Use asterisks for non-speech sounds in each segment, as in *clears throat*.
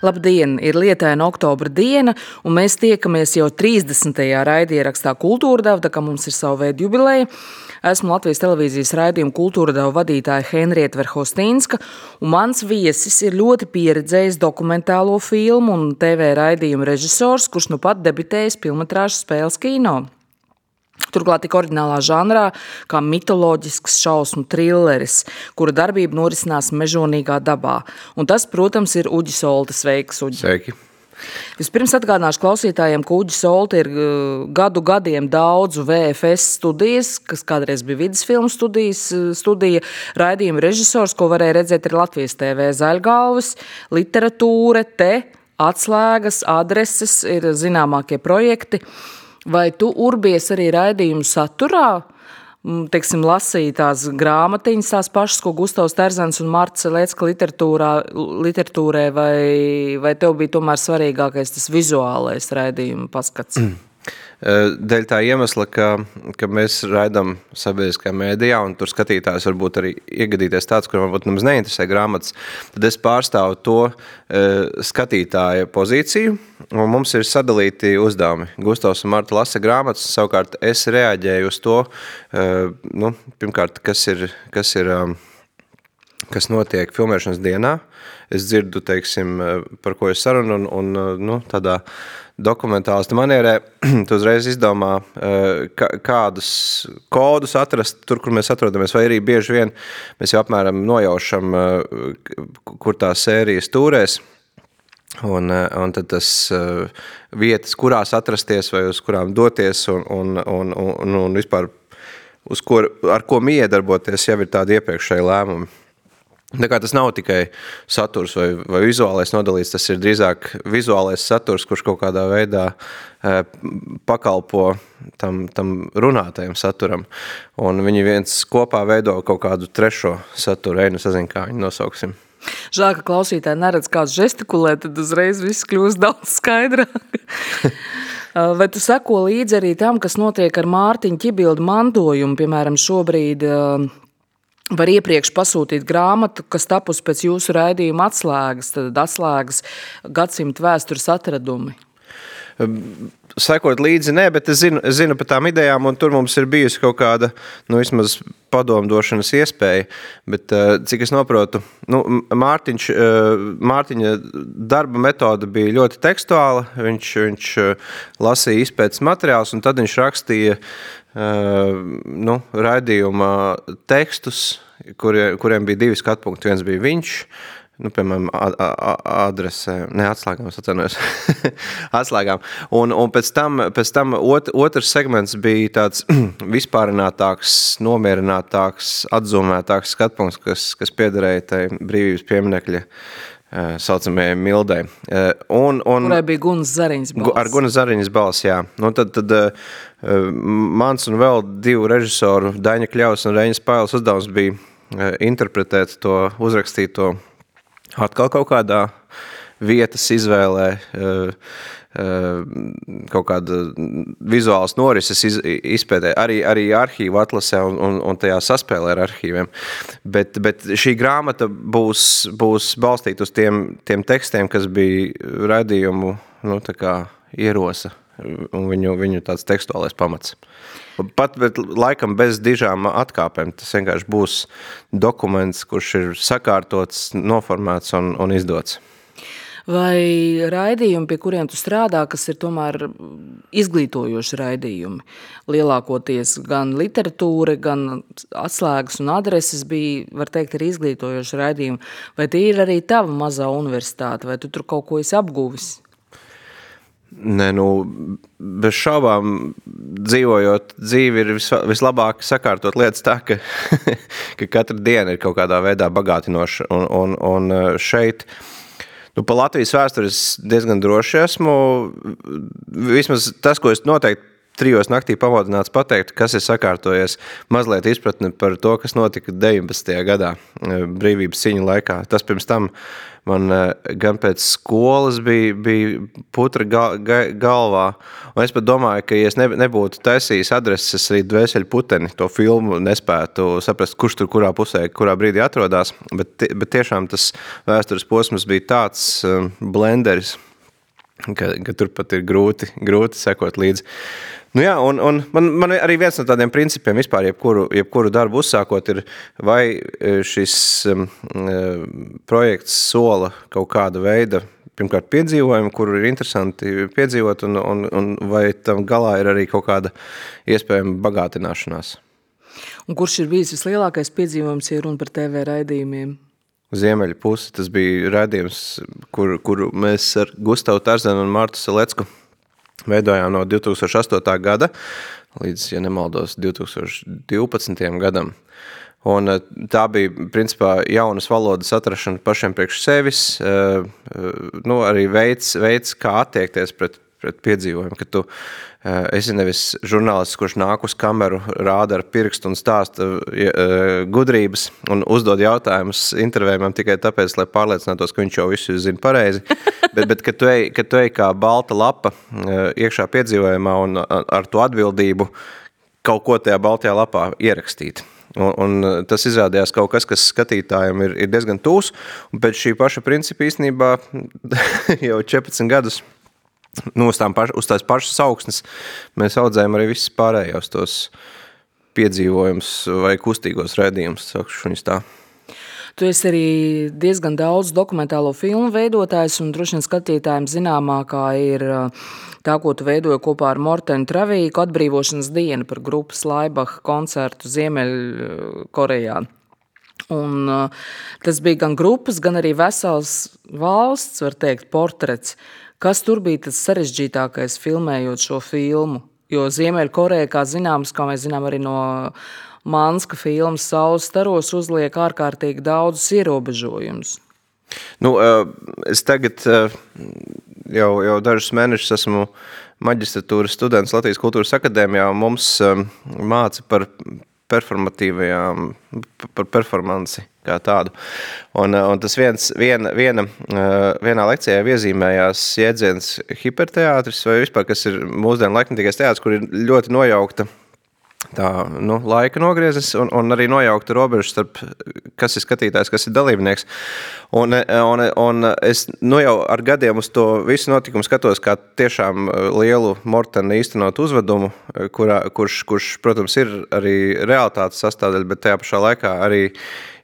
Labdien! Ir lietaina oktobra diena, un mēs tiekamies jau 30. raidierakstā Kultūra tā kā mums ir savu veidu jubileja. Esmu Latvijas televīzijas raidījuma Kultūra Dava vadītāja Henrieta Verhostīnska, un mans viesis ir ļoti pieredzējis dokumentālo filmu un TV raidījumu režisors, kurš nu pat debitējis filmatrāžas spēles kino. Turklāt tik oriģinālā žanrā, kā mitoloģisks šausmu trilleris, kura darbība norisinās mežonīgā dabā. Un tas, protams, ir Uģis Oltes veiks. Uģi. Sveiki! Vispirms atgādināšu klausītājiem, ka Uģis Olte ir uh, gadu gadiem daudzu VFS studijas, kas kādreiz bija vidas filmu studijas, uh, studija, raidījuma režisors, ko varēja redzēt arī Latvijas TV zaļgalvis, literatūra, te, atslēgas, adreses ir zināmākie projekti. Vai tu urbies arī raidījumu saturā? Mm, teiksim, lasīja tās grāmatiņas, tās pašas, ko Gustavs Terzens un Marta Lietska literatūrē, vai, vai tev bija tomēr svarīgākais tas vizuālais raidījuma paskats? Mm. Dēļ tā iemesla, ka, ka mēs raidām sabiedriskajā mēdījā, un tur skatītājs varbūt arī iegadīties tāds, kuram varbūt nemaz neinteresē grāmatas, tad es pārstāvu to skatītāja pozīciju, un mums ir sadalīti uzdevumi. Gustavs un Marta lasa grāmatas, savukārt es reaģēju uz to, nu, pirmkārt, kas ir, kas ir kas notiek filmēšanas dienā. Es dzirdu, teiksim, par ko es sarunu, un, un nu, tādā dokumentālistu manierē, *clears throat* tu uzreiz izdomā, eh, kādus kodus atrast tur, kur mēs atrodamies, vai arī bieži vien mēs jau apmēram nojaušam, eh, kur tā sērija stūrēs, un, eh, un tad tas vietas, kurās atrasties vai uz kurām doties un, un, un, un, un vispār ko, ar ko miedarboties, jau ir tādi iepriekšēji lēmumi. Tā kā tas nav tikai saturs vai, vai vizuālais nodalīts, tas ir drīzāk vizuālais saturs, kurš kaut kādā veidā e, pakalpo tam, tam runātajam saturam. Un viņi viens kopā veido kaut kādu trešo saturu, einu sazin, kā viņu nosauksim. Žēl, ka klausītāji neredz kāds žestikulē, tad uzreiz viss kļūst daudz skaidrāk. *laughs* Vai tu seko līdzi arī tam, kas notiek ar Mārtiņu ķibildu mantojumu? Piemēram, šobrīd Var iepriekš pasūtīt grāmatu, kas tapusi pēc jūsu raidījuma atslēgas, tad atslēgas gadsimta vēstures atradumi. Sekot līdzi, nē, bet es zinu, es zinu par tām idejām, un tur mums ir bijusi kaut kāda, nu, vismaz padomdošanas iespēja, bet cik es noprotu, nu, Mārtiņš, Mārtiņa darba metode bija ļoti tekstuāla, viņš, viņš lasīja izpētes materiālus, un tad viņš rakstīja nu, raidījuma tekstus, kurie, kuriem bija divi skatpunkti. Viens bija viņš, nu, piemēram, adresē, ne atslēgām, es atcenojos, *laughs* atslēgām. Un, un pēc tam, pēc tam ot, otrs segments bija tāds *clears throat* vispārinātāks, nomierinātāks, atzumētāks skatpunkts, kas, kas piederēja tai brīvības pieminekļa saucamajai Mildai. Un, un, Kurai bija Gunas Zariņas balss. Ar Gunas Zariņas balss, jā. Nu, tad, tad mans un vēl divu režisoru, Daņa Kļaus un Reņas Pailes uzdevums bija interpretēt to, uzrakstīt to atkal kaut kādā vietas izvēlē, kaut kāda vizuāls norises iz, izpētē, arī, arī arhīvu atlasē un, un, un tajā saspēlē ar arhīviem. Bet, bet šī grāmata būs, būs balstīta uz tiem, tiem tekstiem, kas bija raidījumu nu, ierosa un viņu, viņu tāds tekstuālais pamats. Pat, bet laikam bez dižām atkāpēm, tas vienkārši būs dokuments, kurš ir sakārtots, noformēts un, un izdots vai raidījumi, pie kuriem tu strādā, kas ir tomēr izglītojoši raidījumi. Lielākoties gan literatūra, gan atslēgas un adreses bija, var teikt, arī izglītojoši raidījumi. Vai tie ir arī tava mazā universitāte, vai tu tur kaut ko esi apguvis? Nē, nu, bez šaubām, dzīvojot dzīvi, ir vislabāk sakārtot lietas tā, ka, *laughs* ka katra diena ir kaut kādā veidā bagātinoša. Un, un, un šeit uh, Nu, pa Latvijas vēsturi es diezgan droši esmu. Vismaz tas, ko es noteikti trijos naktī pamodināts pateikt, kas ir sakārtojies, mazliet izpratni par to, kas notika 19. gadā brīvības cīņu laikā. Tas pirms tam man gan pēc skolas bija, bija putra ga, ga, galvā, un es pat domāju, ka, ja es nebūtu taisījis adreses arī dvēseli puteni, to filmu nespētu saprast, kurš tur kurā pusē, kurā brīdī atrodas, bet, bet tiešām tas vēstures posms bija tāds blenderis, ka, ka tur pat ir grūti, grūti sekot līdzi. Nu jā, un, un man, man arī viens no tādiem principiem vispār, jebkuru, jebkuru darbu uzsākot, ir vai e, šis um, projekts sola kaut kāda veida pirmkārt piedzīvojumu, kuru ir interesanti piedzīvot, un, un, un vai tam galā ir arī kaut kāda iespējama bagātināšanās. Un kurš ir bijis vislielākais piedzīvojums, ja runa par TV raidījumiem? Ziemeļa puse. Tas bija raidījums, kur, kuru mēs ar Gustavu Tarzenu un Martu Selecku veidojām no 2008. gada līdz, ja nemaldos, 2012. gadam. Un eh, tā bija principā jaunas valodas atrašana pašiem priekš sevis, eh, eh, nu, arī veids, veids kā attiekties pret, pret piedzīvojumu, ka tu Eh, esi nevis žurnālists, kurš nāk uz kameru, rāda ar pirkstu un stāsta eh, gudrības un uzdod jautājumus intervējumam tikai tāpēc, lai pārliecinātos, ka viņš jau visu zina pareizi. *laughs* Bet, bet kad, tu ej, kad tu ej kā balta lapa eh, iekšā piedzīvojumā un ar to atbildību kaut ko tajā baltajā lapā ierakstīt. Un, un tas izrādījās kaut kas, kas skatītājiem ir, ir diezgan tūs. Un pēc šī paša principa īstenībā *laughs* jau 14 gadus nu, uz, paš, uz tās pašas augsnes mēs audzējam arī visus pārējos tos piedzīvojumus vai kustīgos redzējumus. Tu esi arī diezgan daudz dokumentālo filmu veidotājs, un droši vien skatītājiem zināmākā ir tā, ko tu veidoji kopā ar Mortenu Travīku, atbrīvošanas dienu par grupas Laibaha koncertu Ziemeļkorejā. Un, tas bija gan grupas, gan arī vesels valsts, var teikt, portrets. Kas tur bija tas sarežģītākais filmējot šo filmu? Jo Ziemeļkoreja, kā zināms, kā mēs zinām arī no Manska filmas Saules staros, uzliek ārkārtīgi daudzus ierobežojumus. Nu, eh, es tagad eh, jau, jau dažus mēnešus esmu maģistratūras students Latvijas kultūras akadēmijā, mums eh, māca par performatīvajām, par performanci kā tādu. Un, un tas viens, viena, viena, vienā lekcijā iezīmējās jēdziens hiperteātris vai vispār, kas ir mūsdienu laikmatīgais teātris, kur ir ļoti nojaukta tā nu, laika nogriezes un, un arī nojaukta robeža starp kas ir skatītājs, kas ir dalībnieks. Un, un, un es nu, jau ar gadiem uz to visu notikumu skatos kā tiešām lielu Mortena īstenot uzvedumu, kurā, kurš, kurš, protams, ir arī realitātes sastāvdaļa, bet tajā pašā laikā arī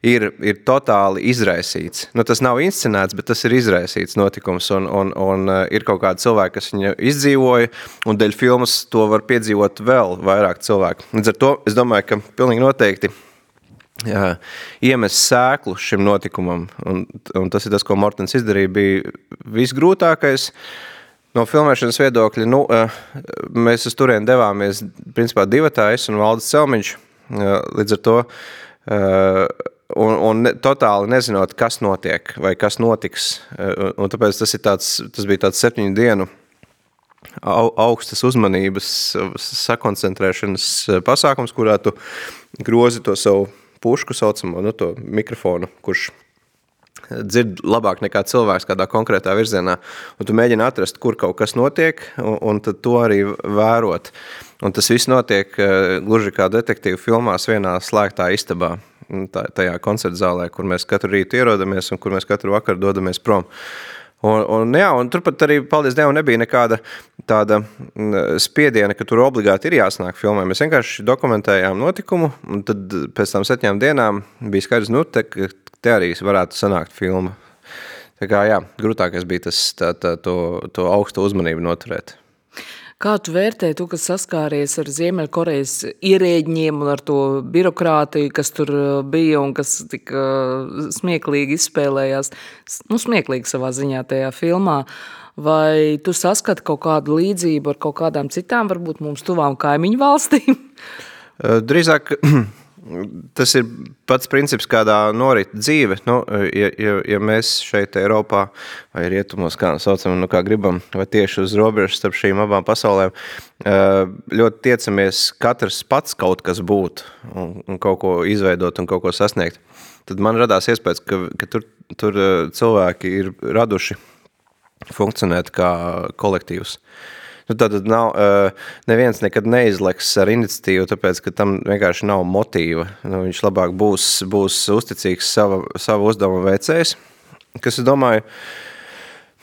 ir, ir totāli izraisīts. Nu, tas nav inscenēts, bet tas ir izraisīts notikums. Un, un, un uh, ir kaut kādi cilvēki, kas viņu izdzīvoja, un dēļ filmas to var piedzīvot vēl vairāk cilvēku. Līdz ar to es domāju, ka pilnīgi noteikti jā, iemest sēklu šim notikumam, un, un tas ir tas, ko Mortens izdarīja, bija visgrūtākais. No filmēšanas viedokļa, nu, uh, mēs uz turieni devāmies principā divatājs un Valdis Celmiņš. Uh, līdz ar to un, un ne, totāli nezinot, kas notiek vai kas notiks. Un, un tāpēc tas, tāds, tas bija tāds septiņu dienu au, augstas uzmanības, sakoncentrēšanas pasākums, kurā tu grozi to savu pušku saucamo, nu, mikrofonu, kurš dzird labāk nekā cilvēks kādā konkrētā virzienā, un tu mēģini atrast, kur kaut kas notiek, un, un to arī vērot. Un tas viss notiek gluži kā detektīvu filmās vienā slēgtā istabā tajā koncerta zālē, kur mēs katru rītu ierodamies un kur mēs katru vakaru dodamies prom. Un, un, jā, un turpat arī, paldies Dievam, nebija nekāda tāda spiediena, ka tur obligāti ir jāsnāk filmē. Mēs vienkārši dokumentējām notikumu, un tad pēc tam septiņām dienām bija skaidrs, nu, te, te arī varētu sanākt filma. Tā kā jā, grūtākais bija tas, tā, tā, to, to augstu uzmanību noturēt. Kā tu vērtē, tu, kas saskāries ar Ziemeļkorejas ierēģiem un ar to birokrātiju, kas tur uh, bija un kas tik uh, smieklīgi izspēlējās, nu, smieklīgi savā ziņā tajā filmā, vai tu saskati kaut kādu līdzību ar kaut kādām citām, varbūt mums tuvām kaimiņu valstīm? *laughs* Drīzāk *clears throat* tas ir pats princips, kādā norit dzīve. Nu, ja, ja, ja mēs šeit, Eiropā, vai rietumos, kā saucam, nu, kā gribam, vai tieši uz robežas starp šīm abām pasaulēm, ļoti tiecamies katrs pats kaut kas būt un, un kaut ko izveidot un kaut ko sasniegt, tad man radās iespējas, ka, ka tur, tur cilvēki ir raduši funkcionēt kā kolektīvs. Uh, Nu, tad nav, neviens nekad neizleks ar iniciatīvu, tāpēc, ka tam vienkārši nav motīva. Nu, viņš labāk būs, būs uzticīgs sava, sava uzdevuma veicējs, kas, es domāju,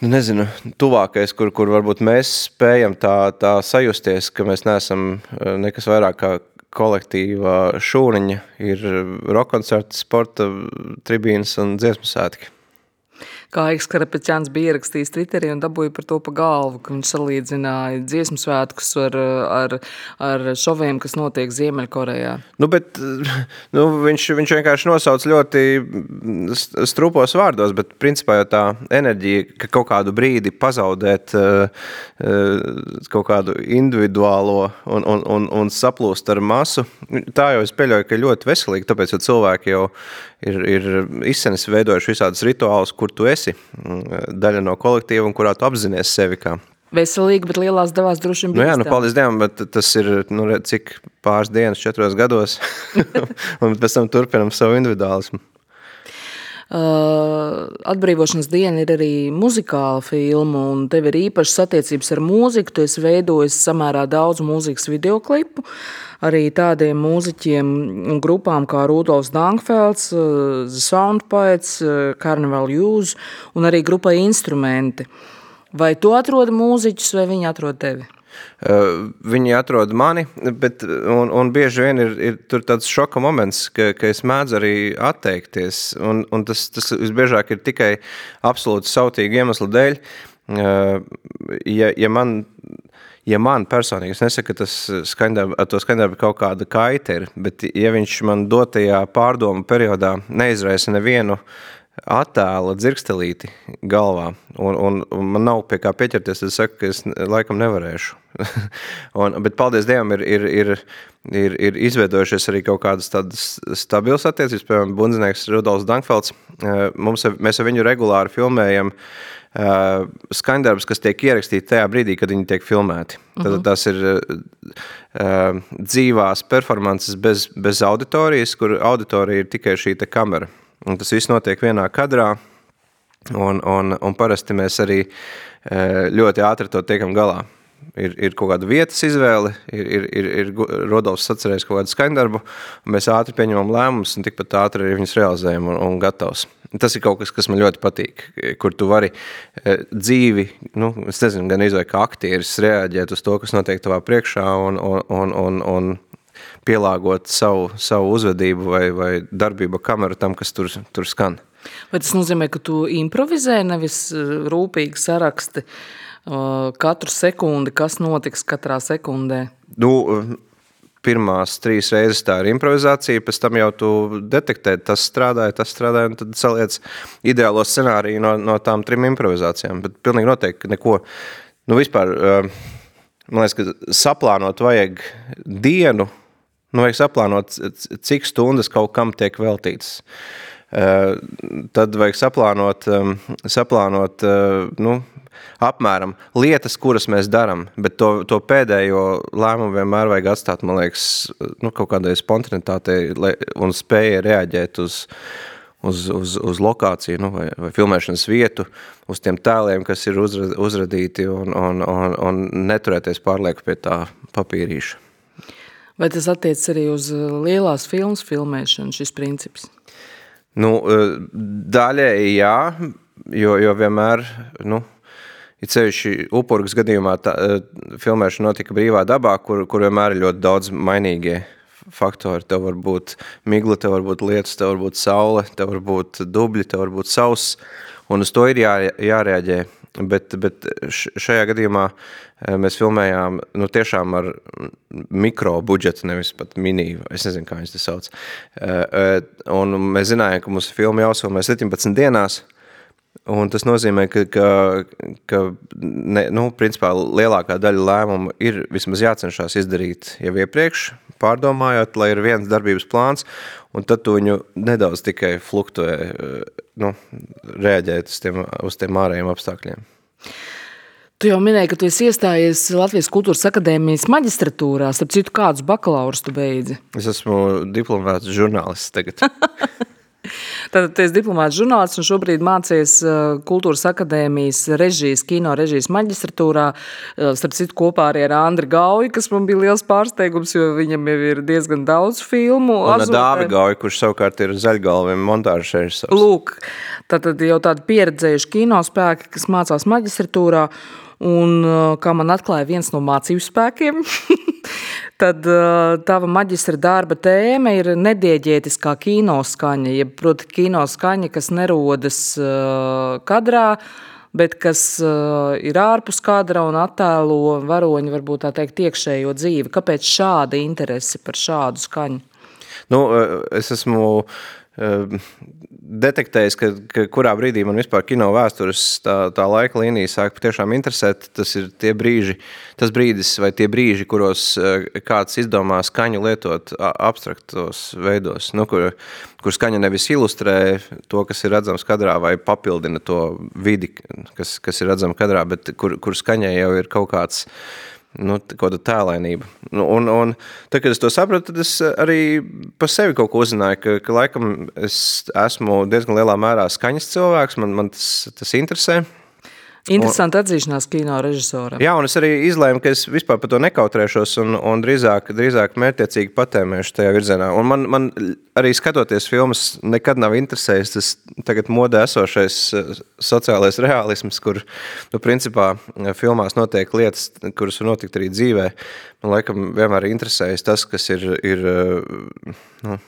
nu, nezinu, tuvākais, kur, kur varbūt mēs spējam tā, tā sajusties, ka mēs neesam nekas vairāk kā kolektīva šūniņa, ir rokoncerti, sporta tribīnas un dziesmu sētki kā Aiks Karapetjāns bija ierakstījis Twitterī un dabūja par to pa galvu, ka viņš salīdzināja dziesmu svētkus ar, ar, ar šoviem, kas notiek Ziemeļkorejā. Nu, bet nu, viņš, viņš vienkārši nosauc ļoti strupos vārdos, bet principā jau tā enerģija, ka kaut kādu brīdi pazaudēt uh, kaut kādu individuālo un, un, un, un saplūst ar masu, tā jau es pieļauju, ka ļoti veselīgi, tāpēc, jo cilvēki jau ir, ir izsenis veidojuši visādus rituālus, kur tu esi mm, daļa no kolektīva un kurā tu apzinies sevi kā. Veselīgi, bet lielās devās droši vien bija. Nu jā, nu, paldies Dievam, bet tas ir, nu, cik pāris dienas, četros gados, *laughs* un pēc tam turpinam savu individuālismu. Uh, atbrīvošanas diena ir arī muzikāla filma, un tev ir īpašas attiecības ar mūziku. Tu esi veidojis samērā daudz mūzikas videoklipu. Arī tādiem mūziķiem un grupām kā Rudolfs Dankfelds, eh, The Sound Poets, eh, Carnival Use un arī grupai Instrumenti. Vai tu atrodi mūziķus vai viņi atrod tevi? Viņi atrod mani, bet, un, un bieži vien ir, ir tāds šoka moments, ka, ka es mēdzu arī atteikties. Un, un tas, tas visbiežāk ir tikai absolūti sautīgi iemeslu dēļ. Ja, ja man ja man personīgi, es nesaku, ka tas skaņdarbu kaut kāda kaita ir, bet ja viņš man dotajā pārdomu periodā neizraisa nevienu attēla dzirkstelīti galvā, un, un, man nav pie kā pieķerties, es saku, ka es laikam nevarēšu. *laughs* un, bet paldies Dievam ir, ir, ir, ir, ir izveidojušies arī kaut kādas tādas stabilas attiecības, piemēram, bundzinieks Rudolfs Dankfelds, mums, mēs ar viņu regulāri filmējam uh, skaņdarbus, kas tiek ierakstīti tajā brīdī, kad viņi tiek filmēti. Tad uh mhm. -huh. tas ir uh, dzīvās performances bez, bez auditorijas, kur auditorija ir tikai šī kamera. Un tas viss notiek vienā kadrā, un, un, un parasti mēs arī uh, ļoti ātri to tiekam galā ir, ir kaut kāda vietas izvēle, ir, ir, ir, ir Rodolfs atcerējis kaut kādu skaņdarbu, un mēs ātri pieņemam lēmumus, un tikpat ātri arī viņus realizējam un, un gatavs. Tas ir kaut kas, kas man ļoti patīk, kur tu vari e, dzīvi, nu, es nezinu, gan izvai kā aktieris reaģēt uz to, kas notiek tavā priekšā un, un, un, un, un pielāgot savu, savu uzvedību vai, vai darbību kameru tam, kas tur, tur skan. Vai tas nozīmē, ka tu improvizē, nevis e, rūpīgi saraksti uh, katru sekundi, kas notiks katrā sekundē? Nu, pirmās trīs reizes tā ir improvizācija, pēc tam jau tu detektē, tas strādāja, tas strādāja, un tad saliec ideālo scenāriju no, no tām trim improvizācijām. Bet pilnīgi noteikti neko, nu vispār, eh, man liekas, ka saplānot vajag dienu, nu vajag saplānot, cik stundas kaut kam tiek veltītas. Eh, tad vajag saplānot, eh, saplānot nu, apmēram lietas, kuras mēs darām, bet to, to pēdējo lēmumu vienmēr vajag atstāt, man liekas, nu, kaut kādai spontanitātei un spēja reaģēt uz, uz, uz, uz lokāciju nu, vai, vai filmēšanas vietu, uz tiem tēliem, kas ir uzra, uzradīti un, un, un, un neturēties pārlieku pie tā papīrīša. Vai tas attiec arī uz lielās filmas filmēšanu, šis princips? Nu, daļēji jā, jo, jo vienmēr, nu, It sevišķi upurgas gadījumā tā, eh, filmēšana notika brīvā dabā, kur, kur vienmēr ir ļoti daudz mainīgie faktori. Tev var būt migla, tev var būt lietus, tev var būt saule, tev var būt dubļi, tev var būt sauss, un uz to ir jā, jārēģē. Bet, bet šajā gadījumā eh, mēs filmējām nu, tiešām ar mikro budžetu, nevis pat mini, es nezinu, kā viņas tas sauc. Eh, un mēs zinājām, ka mūsu filma jāuzfilmē 17 dienās, Un tas nozīmē, ka, ka, ka ne, nu, principā, lielākā daļa lēmumu ir vismaz jācenšas izdarīt jau iepriekš, pārdomājot, lai ir viens darbības plāns, un tad tu viņu nedaudz tikai fluktuē, nu, reaģēt uz tiem, uz tiem ārējiem apstākļiem. Tu jau minēji, ka tu esi iestājies Latvijas Kultūras Akadēmijas maģistratūrā. Starp citu, kādus bakalaurus tu beidzi? Es esmu diplomāts žurnālists tagad. *laughs* *laughs* Tad tu esi diplomāts žurnālists un šobrīd mācies uh, Kultūras akadēmijas režijas, kino režijas maģistratūrā. Uh, starp citu, kopā arī ar Andri Gauju, kas man bija liels pārsteigums, jo viņam jau ir diezgan daudz filmu. Un Dāvi Gauju, kurš savukārt ir zaļgalviem montāžas režisors. Lūk, tad jau tādi pieredzējuši kino spēki, kas mācās maģistratūrā. Un, uh, kā man atklāja viens no mācību spēkiem, *laughs* tad tava maģistra darba tēma ir nedieģētiskā kino skaņa, jeb proti kino skaņa, kas nerodas kadrā, bet kas ir ārpus kadra un attēlo varoņu, varbūt tā teikt, iekšējo dzīvi. Kāpēc šāda interese par šādu skaņu? Nu, es esmu detektējis, ka, ka kurā brīdī man vispār kino vēstures tā, tā laika līnija sāk patiešām interesēt. Tas ir tie brīži, tas brīdis vai tie brīži, kuros kāds izdomā skaņu lietot abstraktos veidos, nu, kur, kur skaņa nevis ilustrē to, kas ir redzams kadrā vai papildina to vidi, kas, kas ir redzama kadrā, bet kur, kur skaņai jau ir kaut kāds nu, kāda tēlainība. Nu, un, un tad, kad es to sapratu, tad es arī par sevi kaut ko uzzināju, ka, ka laikam es esmu diezgan lielā mērā skaņas cilvēks, man, man tas, tas interesē. Interesanti atzīšanās kino režisoram. Jā, un es arī izlēmu, ka es vispār par to nekautrēšos un, un drīzāk, drīzāk mērķiecīgi patēmēšu tajā virzienā. Un man, man arī skatoties filmas, nekad nav interesējis tas tagad modē esošais eh, sociālais realisms, kur, nu, principā, filmās notiek lietas, kuras var notikt arī dzīvē. Man laikam vienmēr ir interesējis tas, kas ir, ir eh, nu,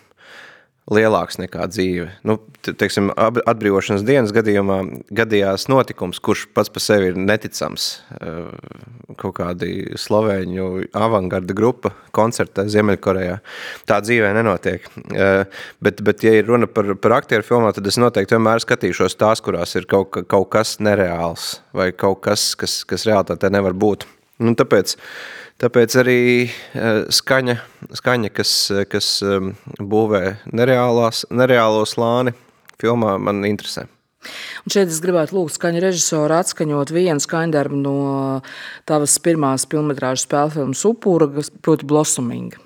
lielāks nekā dzīve. Nu, teiksim, atbrīvošanas dienas gadījumā gadījās notikums, kurš pats par sevi ir neticams. Eh, kaut kādi slovēņu avangarda grupa koncertē Ziemeļkorejā. Tā dzīvē nenotiek. Eh, bet, bet ja ir runa par, par aktieru filmā, tad es noteikti vienmēr skatīšos tās, kurās ir kaut, kaut kas nereāls vai kaut kas, kas, kas realitātē nevar būt. Nu, tāpēc Tāpēc arī eh, skaņa, skaņa kas, kas ehm, būvē nereālo slāni, filmā man interesē. Un šeit es gribētu lūgt skaņu režisoru atskaņot vienu skaņdarbu no tavas pirmās filmas Upūra, proti Blossoming.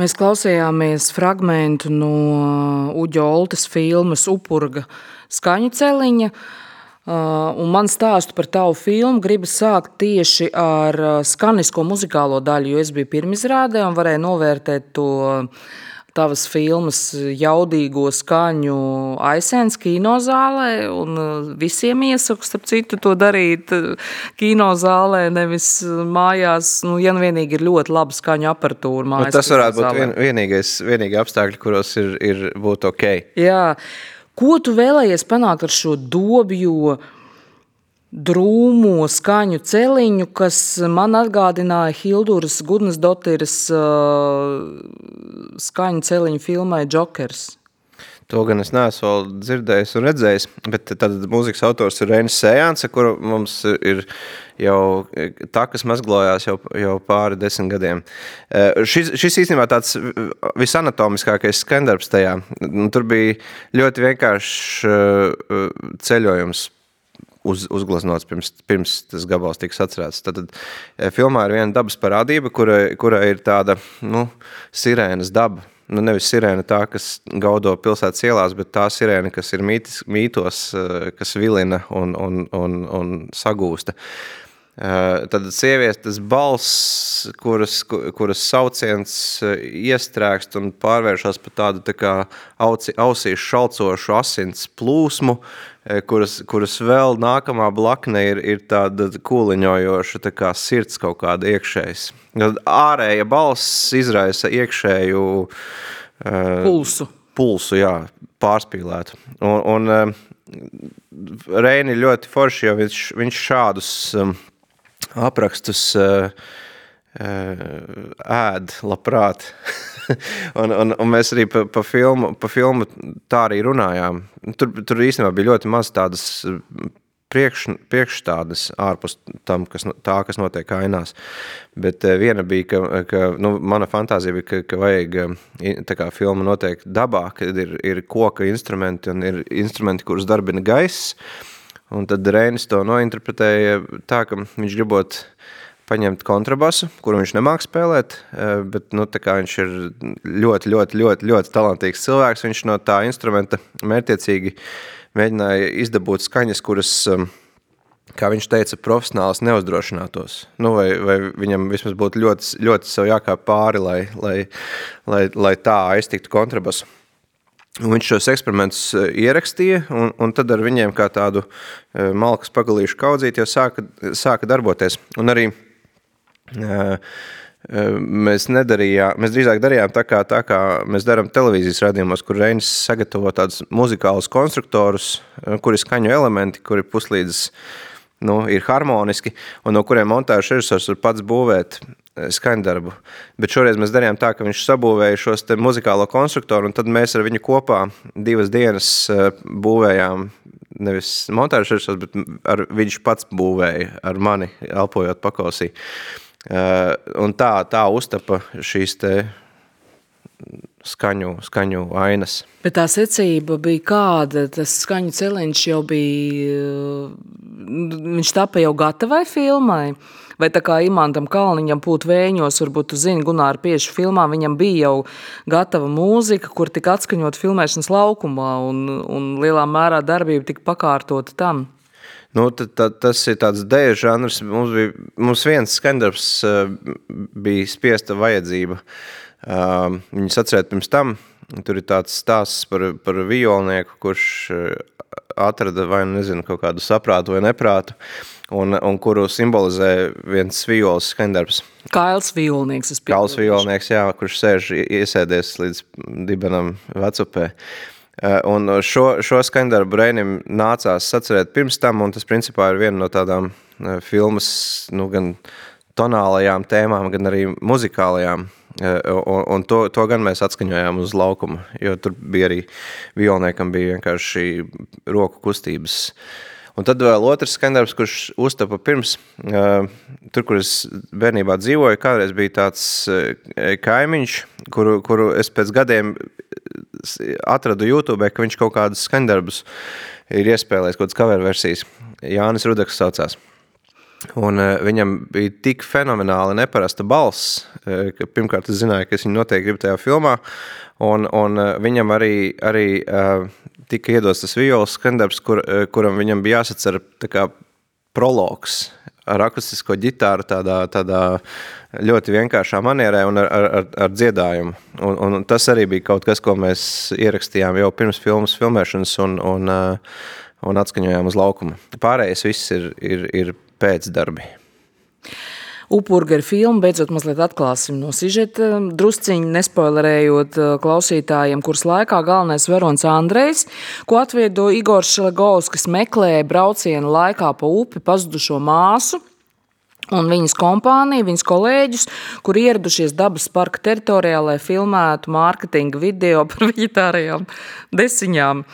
Mēs klausījāmies fragment no Uģa Oltes filmas Upurga skaņu celiņa. Uh, un man stāstu par tavu filmu gribas sākt tieši ar uh, skanisko muzikālo daļu, jo es biju pirmizrādē un varēju novērtēt to tavas filmas jaudīgo skaņu aizsēns kinozālē, un uh, visiem iesaku, starp citu, to darīt uh, kinozālē, nevis mājās, nu, ja nu vienīgi ir ļoti laba skaņu aparatūra Nu, mājas tas varētu būt vien, vienīgais, vienīgi apstākļi, kuros ir, ir būt ok. Jā. Ko tu vēlējies panākt ar šo dobjo drūmo skaņu celiņu, kas man atgādināja Hilduras Gudnas Dotiras uh, skaņu celiņu filmai Jokers? To gan es neesmu vēl dzirdējis un redzējis, bet tad mūzikas autors ir Reinis Sējāns, kuru mums ir jau takas mazglojās jau, jau pāri desmit gadiem. Šis, šis īstenībā tāds visanatomiskākais skandarbs tajā. Nu, Tur bija ļoti vienkāršs ceļojums uz, uzgleznots pirms, pirms tas gabals tika atcerēts. Tad, tad eh, filmā ir viena dabas parādība, kura, kura ir tāda nu, sirēnas daba. Nu, nevis sirēna tā, kas gaudo pilsētas ielās, bet tā sirēna, kas ir mītis, mītos, eh, kas vilina un, un, un, un sagūsta. Eh, Tad sievietes balss, kuras, ku- kuras sauciens eh, iestrēgst un pārvēršas par tādu tā kā auci, ausīs šalcošu asins plūsmu, eh, kuras, kuras vēl nākamā blakne ir, ir tāda kūliņojoša tā kā sirds kaut kāda iekšējas. Tad ārēja balss izraisa iekšēju Pulsu. pulsu, jā, pārspīlētu. Un, un Reini ļoti forši, jo viņš, viņš šādus aprakstus uh, uh, ēd labprāt. *laughs* un, un, un mēs arī pa, pa, filmu, pa filmu tā arī runājām. Tur, tur īstenībā bija ļoti maz tādas priekš, priekšstādes ārpus tam, kas, tā, kas notiek ainās. Bet eh, viena bija, ka, ka nu, mana fantāzija bija, ka, ka vajag eh, tā kā filma notiek dabā, kad ir, ir koka instrumenti un ir instrumenti, kurus darbina gaiss. Un tad Reinis to nointerpretēja tā, ka viņš gribot paņemt kontrabasu, kuru viņš nemāk spēlēt, eh, bet nu, viņš ir ļoti, ļoti, ļoti, ļoti talantīgs cilvēks, viņš no tā instrumenta mērķiecīgi mēģināja izdabūt skaņas, kuras, um, kā viņš teica, profesionāls neuzdrošinātos. Nu, vai, vai viņam vismaz būtu ļoti, ļoti jākāp pāri, lai, lai, lai, lai tā aiztiktu kontrabasu. Un Viņš šos eksperimentus eh, ierakstīja, un, un tad ar viņiem kā tādu eh, malkas pagalīšu kaudzīt jau sāka, sāka darboties. Un arī eh, mēs nedarījām, mēs drīzāk darījām tā kā, tā kā mēs darām televīzijas radījumos, kur Reinis sagatavo tādus muzikālus konstruktorus, kuri skaņu elementi, kuri puslīdz nu, ir harmoniski, un no kuriem montāžas režisors var pats būvēt skaņdarbu. Bet šoreiz mēs darījām tā, ka viņš sabūvēja šos muzikālo konstruktoru, un tad mēs ar viņu kopā divas dienas eh, būvējām nevis montāžas režisors, bet ar, viņš pats būvēja ar mani, elpojot pakausī. Uh, un tā, tā uztapa šīs te skaņu, skaņu ainas. Bet tā secība bija kāda, tas skaņu celiņš jau bija, viņš tapa jau gatavai filmai. Vai tā kā Imantam Kalniņam pūt vēņos, varbūt tu zini, Gunāra piešu filmā, viņam bija jau gatava mūzika, kur tika atskaņot filmēšanas laukumā, un, un lielā mērā darbība tika pakārtota tam. Nu, tad, tad, tas ir tāds dēļa žanrs. Mums, bija, mums viens skandarbs uh, bija spiesta vajadzība. Uh, viņus atcerēt pirms tam. Tur ir tāds stāsts par, par violnieku, kurš uh, atrada vai nu nezinu, kaut kādu saprātu vai neprātu, un, un kuru simbolizē viens violas skandarbs. Kails Kāls piebildu. violnieks, jā, kurš sēž iesēdies līdz dibenam vecupē. Eh, Un šo, šo skaņdarbu Reinim nācās sacerēt pirms tam, un tas principā ir viena no tādām eh, filmas, nu, gan tonālajām tēmām, gan arī muzikālajām. Eh, Un, un to, to gan mēs atskaņojām uz laukuma, jo tur bija arī violniekam bija vienkārši roku kustības. Un tad vēl otrs skandarbs, kurš uztapa pirms, uh, tur, kur es bērnībā dzīvoju, kādreiz bija tāds uh, kaimiņš, kuru, kuru es pēc gadiem atradu YouTube, ka viņš kaut kādus skandarbus ir iespēlējis, kaut kādas cover versijas. Jānis Rudaks saucās. Un, uh, viņam bija tik fenomenāli neparasta balss, uh, ka pirmkārt es zināju, ka es viņu noteikti gribu tajā filmā. Un, un uh, viņam arī, arī uh, tika iedots tas violas skandarbs, kur, uh, kuram viņam bija jāsacer kā, prologs ar akustisko ģitāru tādā, tādā ļoti vienkāršā manierē un ar, ar, ar dziedājumu. Un, un tas arī bija kaut kas, ko mēs ierakstījām jau pirms filmas filmēšanas un, un, un atskaņojām uz laukuma. Pārējais viss ir, ir, ir pēcdarbi. Upurgara filmu beidzot mazliet atklāsim no sižeta, drusciņi nespoilerējot uh, klausītājiem, kuras laikā galvenais varonis Andrejs, ko atviedo Igors Šelegovs, kas meklēja braucienu laikā pa upi pazudušo māsu, un viņas kompāniju, viņas kolēģus, kur ieradušies dabas parka teritorijā, lai filmētu mārketinga video *laughs* par veģetārajām desiņām.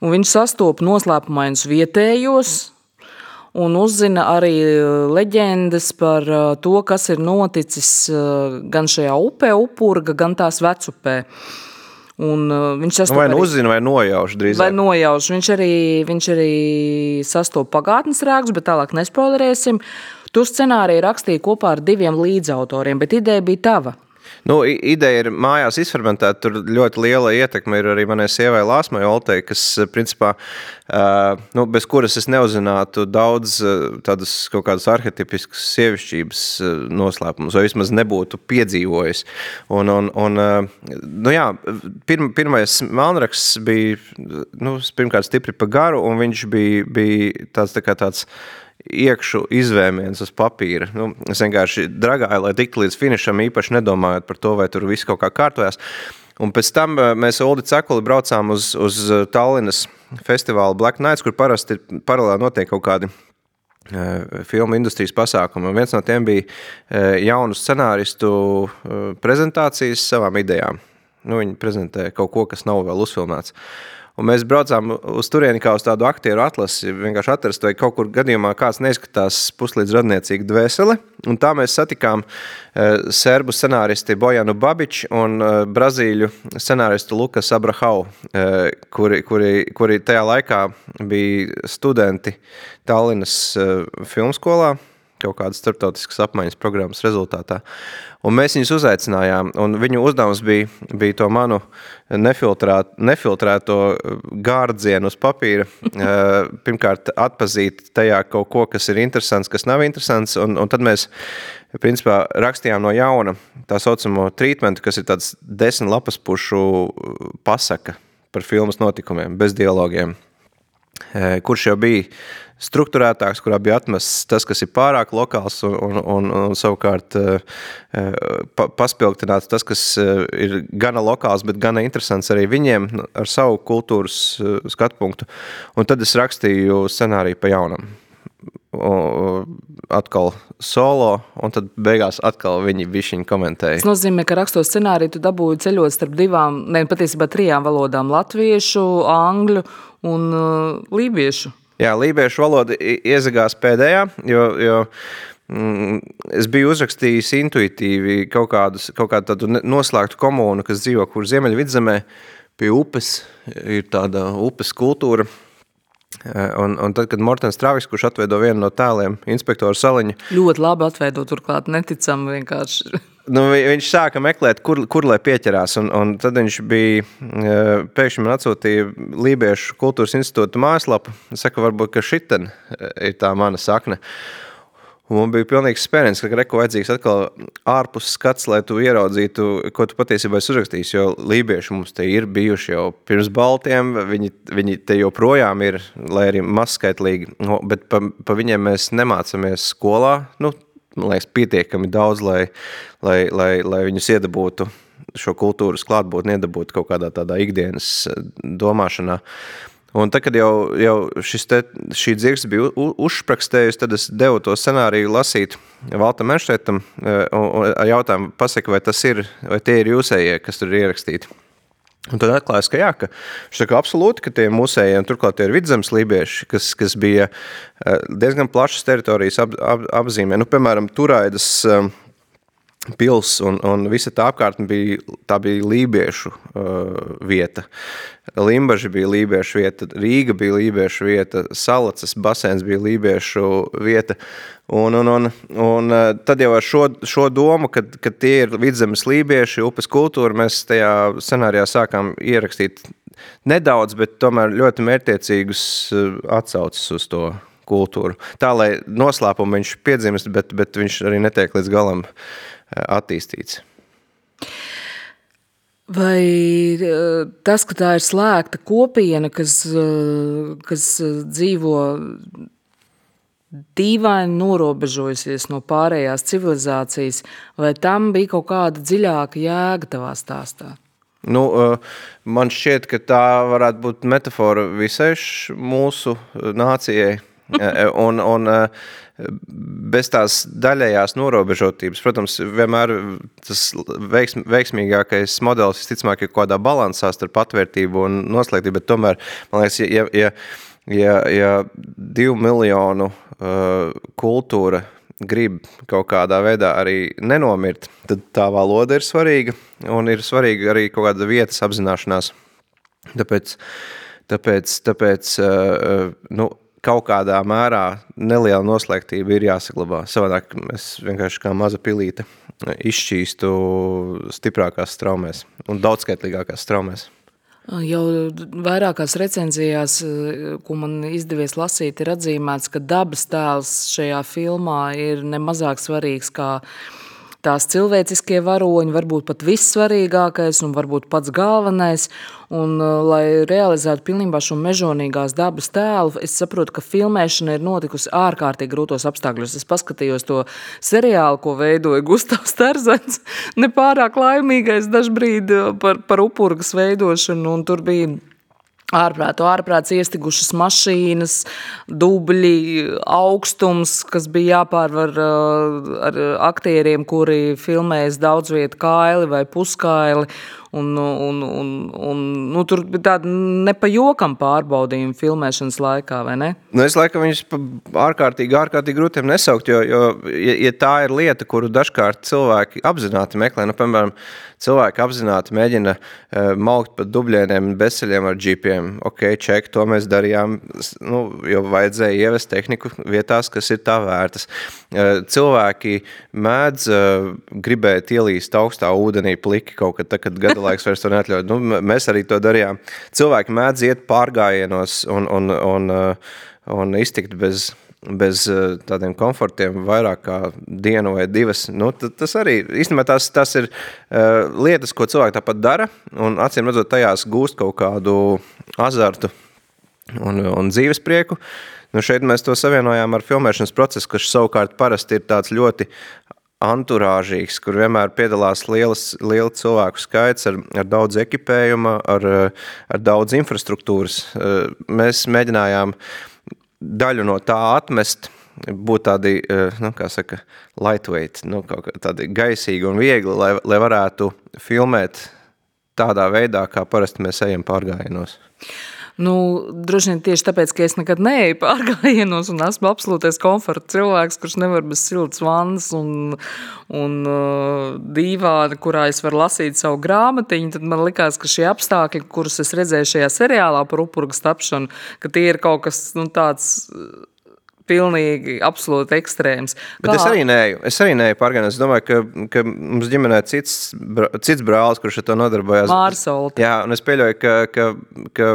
Un viņš sastopa noslēpumainus vietējos, un uzzina arī leģendas par to, kas ir noticis gan šajā upē, upurga, gan tās vecupē. Un viņš sastopa vai nu uzzina, vai nojauš drīzāk. Vai nojauš. Viņš arī, viņš arī sastopa pagātnes rēks, bet tālāk nespoilerēsim. Tu scenāriju rakstīji kopā ar diviem līdzautoriem, bet ideja bija tava. Nu, ideja ir mājās izfermentēta. Tur ļoti liela ietekme ir arī manai sievai Lāsmai Oltei, kas principā, uh, nu, bez kuras es neuzzinātu daudz uh, tādas kaut kādas arhetipiskas sievišķības uh, noslēpumus, vai vismaz nebūtu piedzīvojis. Un, un, un, nu, jā, pirm, pirmais melnraksts bija nu, pirmkārt stipri pa garu, un viņš bija, bija tāds, tā kā tāds iekšu izvēmiens uz papīra. Nu, es vienkārši dragāju, lai tiktu līdz finišam, īpaši nedomājot par to, vai tur viss kaut kā kārtojas. Un pēc tam eh, mēs Oldi Cekuli braucām uz, uz eh, Tallinas festivālu Black Nights, kur parasti paralēli notiek kaut kādi eh, filmu industrijas pasākumi. Un viens no tiem bija jaunu scenāristu prezentācijas savām idejām. Nu, viņi prezentē kaut ko, kas nav vēl uzfilmēts. Un mēs braucām uz turieni kā uz tādu aktieru atlasi, vienkārši atrast, vai kaut kur gadījumā kāds neizskatās puslīdz radniecīgi dvēseli. Un tā mēs satikām uh, serbu scenāristi Bojanu Babiču un uh, brazīļu scenāristu Lukas Abrahau, uh, kuri, kuri, kuri tajā laikā bija studenti Tallinas filmskolā kaut kādas starptautiskas apmaiņas programmas rezultātā. Un mēs viņus uzaicinājām, un viņu uzdevums bija, bija to manu nefiltrēt, nefiltrēto gārdzienu uz papīra. *laughs* Eh, pirmkārt, atpazīt tajā kaut ko, kas ir interesants, kas nav interesants, un, un tad mēs principā rakstījām no jauna tā saucamo treatmentu, kas ir tāds desmit lapas pušu pasaka par filmas notikumiem, bez dialogiem, eh, kurš jau bija struktūrētāks, kurā bija atmests tas, kas ir pārāk lokāls, un, un, un, un savukārt eh, eh, pa, paspilgtināts tas, kas eh, ir gana lokāls, bet gana interesants arī viņiem ar savu kultūras skatu punktu. Un tad es rakstīju scenāriju pa jaunam. Atkal solo, un tad beigās atkal viņi bišķiņi komentēja. Tas nozīmē, ka rakstot scenāriju, tu dabūji ceļot starp divām, ne patiesībā trijām valodām - latviešu, angļu un uh, lībiešu. Jā, lībiešu valoda iezagās pēdējā, jo, jo mm, es biju uzrakstījis intuitīvi kaut, kādus, kaut kādu tādu noslēgtu komunu, kas dzīvo kur Ziemeļvidzemē pie upes, ir tāda upes kultūra. Un, un tad, kad Mortens Travis, kurš atveido vienu no tēliem, inspektoru saliņu. Ļoti labi atveido, turklāt neticam vienkārši nu, viņš sāka meklēt, kur, kur lai pieķerās. Un, un tad viņš bija e, pēkšņi man atsūtīja Lībiešu kultūras institūta mājaslapu. Es saku, varbūt, ka šiten e, ir tā mana sakne. Un man bija pilnīgs spēriens, ka reko vajadzīgs atkal ārpus skats, lai tu ieraudzītu, ko tu patiesībā esi uzrakstījis. Jo lībieši mums te ir bijuši jau pirms baltiem, viņi, viņi te joprojām ir, lai arī mazskaitlīgi, bet pa, pa viņiem mēs nemācamies skolā. Nu, man liekas, pietiekami daudz, lai, lai, lai, lai viņus iedabūtu šo kultūras klātbūtni, iedabūtu kaut kādā tādā ikdienas eh, domāšanā. Un tad, kad jau, jau te, šī dzirksts bija uzsprakstējusi, tad es devu to scenāriju lasīt Valtam Enštētam eh, ar jautājumu, pasaka, vai tas ir, vai tie ir jūsējie, kas tur ir ierakstīti. Un tad atklājās, ka, jā, ka saka, absolūti, ka tie mūsējiem, turklāt tie ir vidzemes lībieši, kas, kas bija eh, diezgan plašas teritorijas ap, ap, apzīmē. Nu, piemēram, Turaidas, eh, pils, un, un visa tā apkārtne bija, tā bija lībiešu uh, vieta. Limbaži bija lībiešu vieta, Rīga bija lībiešu vieta, Salacas basēns bija lībiešu vieta. Un, un, un, un uh, tad jau ar šo, šo domu, kad, kad tie ir vidzemes lībieši, upes kultūra, mēs tajā scenārijā sākām ierakstīt nedaudz, bet tomēr ļoti mērķtiecīgus uh, atsaucas uz to kultūru. Tā, lai noslēpumu viņš piedzimst, bet, bet viņš arī netiek līdz galam uh, attīstīts. Vai eh, tas, ka tā ir slēgta kopiena, kas, eh, kas dzīvo dīvaini norobežojusies no pārējās civilizācijas, vai tam bija kaut kāda dziļāka jēga tavā stāstā? Nu, eh, man šķiet, ka tā varētu būt metafora visai mūsu nācijai. Un, un bez tās daļējās norobežotības. Protams, vienmēr tas veiksm, veiksmīgākais modelis visticamāk ir kaut kādā balansā starp atvērtību un noslēgtību, bet tomēr, man liekas, ja, ja, ja, ja divu miljonu uh, kultūra grib kaut kādā veidā arī nenomirt, tad tā valoda ir svarīga un ir svarīga arī kaut kāda vietas apzināšanās. Tāpēc, tāpēc, tāpēc nu, kaut kādā mērā neliela noslēgtība ir jāsaglabā. Savādāk mēs vienkārši kā maza pilīte izšķīstu stiprākās straumēs un daudzskaitlīgākās straumēs. Jau vairākās recenzijās, ko man izdevies lasīt, ir atzīmēts, ka dabas tēls šajā filmā ir nemazāk svarīgs kā tās cilvēciskie varoņi, varbūt pat vissvarīgākais un varbūt pats galvenais. Un, uh, lai realizētu pilnībā šo mežonīgās dabas tēlu, es saprotu, ka filmēšana ir notikusi ārkārtīgi grūtos apstākļos. Es paskatījos to seriālu, ko veidoja Gustavs Terzens, *laughs* nepārāk laimīgais dažbrīd uh, par, par upurgas veidošanu, un tur bija ārprātu, ārprāts iestigušas mašīnas, dubļi, augstums, kas bija jāpārvar uh, ar aktieriem, kuri filmējas daudz vietu kaili vai puskaili. Un, un, un, un, nu, tur bija tāda nepajokama pārbaudījuma filmēšanas laikā, vai ne? Nu, es laikam viņus ārkārtīgi, ārkārtīgi grūtiem nesaukt, jo, jo ja, ja tā ir lieta, kuru dažkārt cilvēki apzināti meklē, nu, piemēram, cilvēki apzināti mēģina uh, maukt pa dubļieniem un beseļiem ar džipiem. Ok, ček, to mēs darījām, nu, jo vajadzēja ievest tehniku vietās, kas ir tā vērtas. Uh, cilvēki mēdz uh, gribēt ielīst augstā ūdenī pliki kaut kad, tā, kad gada laiks vairs to neatļauj. Nu, mēs arī to darījām. Cilvēki mēdz iet pārgājienos un, un, un, uh, un iztikt bez, bez uh, tādiem komfortiem vairāk kā dienu vai divas. Nu, tas arī īstenībā tās, tas ir uh, lietas, ko cilvēki tāpat dara, acīm redzot, tajās gūst kaut kādu azartu un, un dzīves prieku. Nu, šeit mēs to savienojām ar filmēšanas procesu, kas savukārt parasti ir tāds ļoti anturāžīgs, kur vienmēr piedalās lielas, liela cilvēku skaits ar, ar daudz ekipējuma, ar, ar daudz infrastruktūras. Mēs mēģinājām daļu no tā atmest, būt tādi, nu, kā saka, lightweight, nu, tādi gaisīgi un viegli, lai, lai varētu filmēt tādā veidā, kā parasti mēs ejam pārgājienos. Nu, droši vien tieši tāpēc, ka es nekad neeju pārgājienos un esmu absolūtais komforta cilvēks, kurš nevar bez siltas vannas un, un uh, dīvāna, kurā es varu lasīt savu grāmatiņu, tad man likās, ka šie apstākļi, kurus es redzēju šajā seriālā par upurgas tapšanu, ka tie ir kaut kas nu, tāds pilnīgi absolūti ekstrēms. Bet Kā... es arī neju, es arī neju pārgājienos. Es domāju, ka, ka mums ģimenē cits, cits brālis, kurš ar to nodarbojās. Mārsolti. Jā, un es pieļauju, ka, ka, ka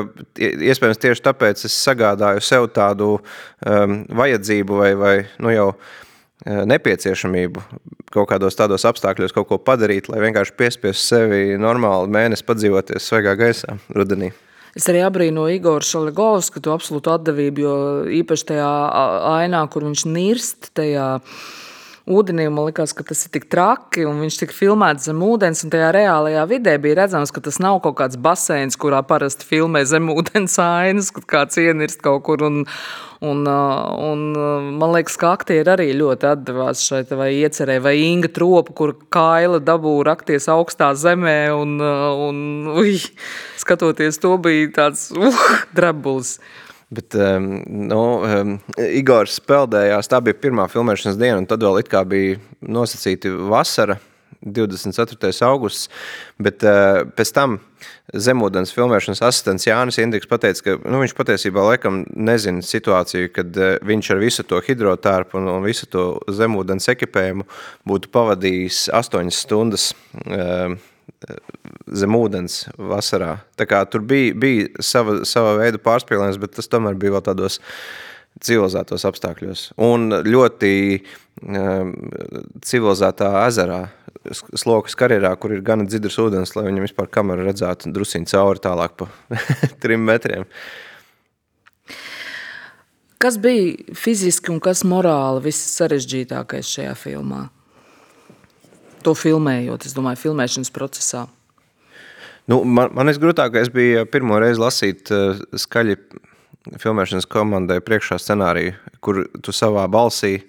iespējams tieši tāpēc es sagādāju sev tādu um, vajadzību vai, vai nu jau uh, nepieciešamību kaut kādos tādos apstākļos kaut ko padarīt, lai vienkārši piespiestu sevi normāli mēnesi padzīvoties svaigā gaisā rudenī. Es arī abrīnoju Igoru Šalegovsku, to absolūtu atdevību, jo īpaši tajā ainā, kur viņš nirst tajā ūdenī. Man liekas, ka tas ir tik traki, un viņš tika filmēts zem ūdens. Tajā reālajā vidē bija redzams, ka tas nav kaut kāds baseins, kurā parasti filmē zem ūdens ainas, kad kāds ienirst kaut kur. Un, Un, un, man liekas, ka aktieri arī ļoti atdevās šai iecerē, vai Inga tropa, kur kaila dabū rakties augstā zemē. Un, un, uj, skatoties, to bija tāds uh, *laughs* drabulis. Bet um, nu, um, Igors peldējās, tā bija pirmā filmēšanas diena, un tad vēl it kā bija nosacīti vasara 24. augusts, bet uh, pēc tam zemūdens filmēšanas asistents Jānis Indriks pateica, ka nu, viņš patiesībā laikam nezina situāciju, kad uh, viņš ar visu to hidrotārpu un, un visu to zemūdens ekipējumu būtu pavadījis 8 stundas uh, zem ūdens vasarā. Tā kā tur bija, bija sava, sava veida pārspīlējums, bet tas tomēr bija vēl tādos civilizētos apstākļos. Un ļoti um, civilizētā ezerā, slokas karjerā, kur ir gana dzidrs ūdens, lai viņam vispār kamera redzētu drusiņu cauri tālāk pa *laughs* trim metriem. Kas bija fiziski un kas morāli viss sarežģītākais šajā filmā? To filmējot, es domāju, filmēšanas procesā. Nu, man, man visgrūtākais bija pirmo reizi lasīt uh, skaļi filmēšanas komandai priekšā scenāriju, kur tu savā balsī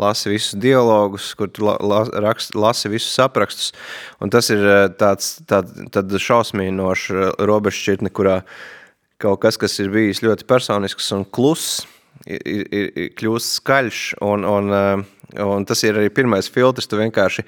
lasi visus dialogus, kur tu la, la, rakst, lasi visus aprakstus. Un tas ir eh, tāds tād, tād šausmīnošs eh, robežšķirtne, kurā kaut kas, kas ir bijis ļoti personisks un kluss, ir, ir, ir kļūst skaļš. Un, un, eh, un tas ir arī pirmais filtrs, tu vienkārši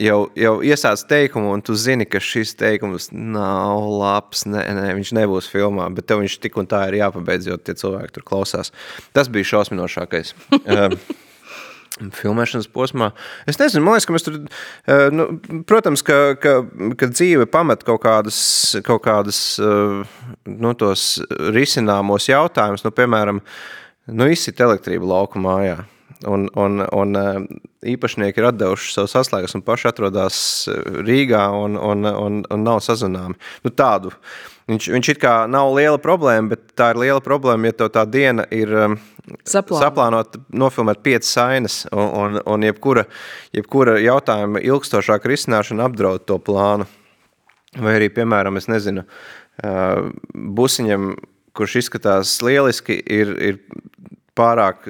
jau, jau iesāc teikumu, un tu zini, ka šis teikums nav labs, ne, ne, viņš nebūs filmā, bet tev viņš tik un tā ir jāpabeidz, jo tie cilvēki tur klausās. Tas bija šausminošākais. Um, *laughs* filmēšanas posmā. Es nezinu, man liekas, ka mēs tur, uh, nu, protams, ka, ka, ka dzīve pamet kaut kādas, kaut kādas uh, nu, tos risināmos jautājumus, nu, piemēram, nu, izsit elektrību lauku mājā. Un, un, un eh, īpašnieki ir atdevuši savus atslēgas un paši atrodas eh, Rīgā un, un, un, un nav sazināmi. Nu, tādu. Viņš, viņš it kā nav liela problēma, bet tā ir liela problēma, ja tev tā diena ir eh, Saplānot. saplānot, nofilmēt piecas ainas, un, un, un jebkura, jebkura jautājuma ilgstošāka risināšana apdraud to plānu. Vai arī, piemēram, es nezinu, busiņam, kurš izskatās lieliski, ir, ir pārāk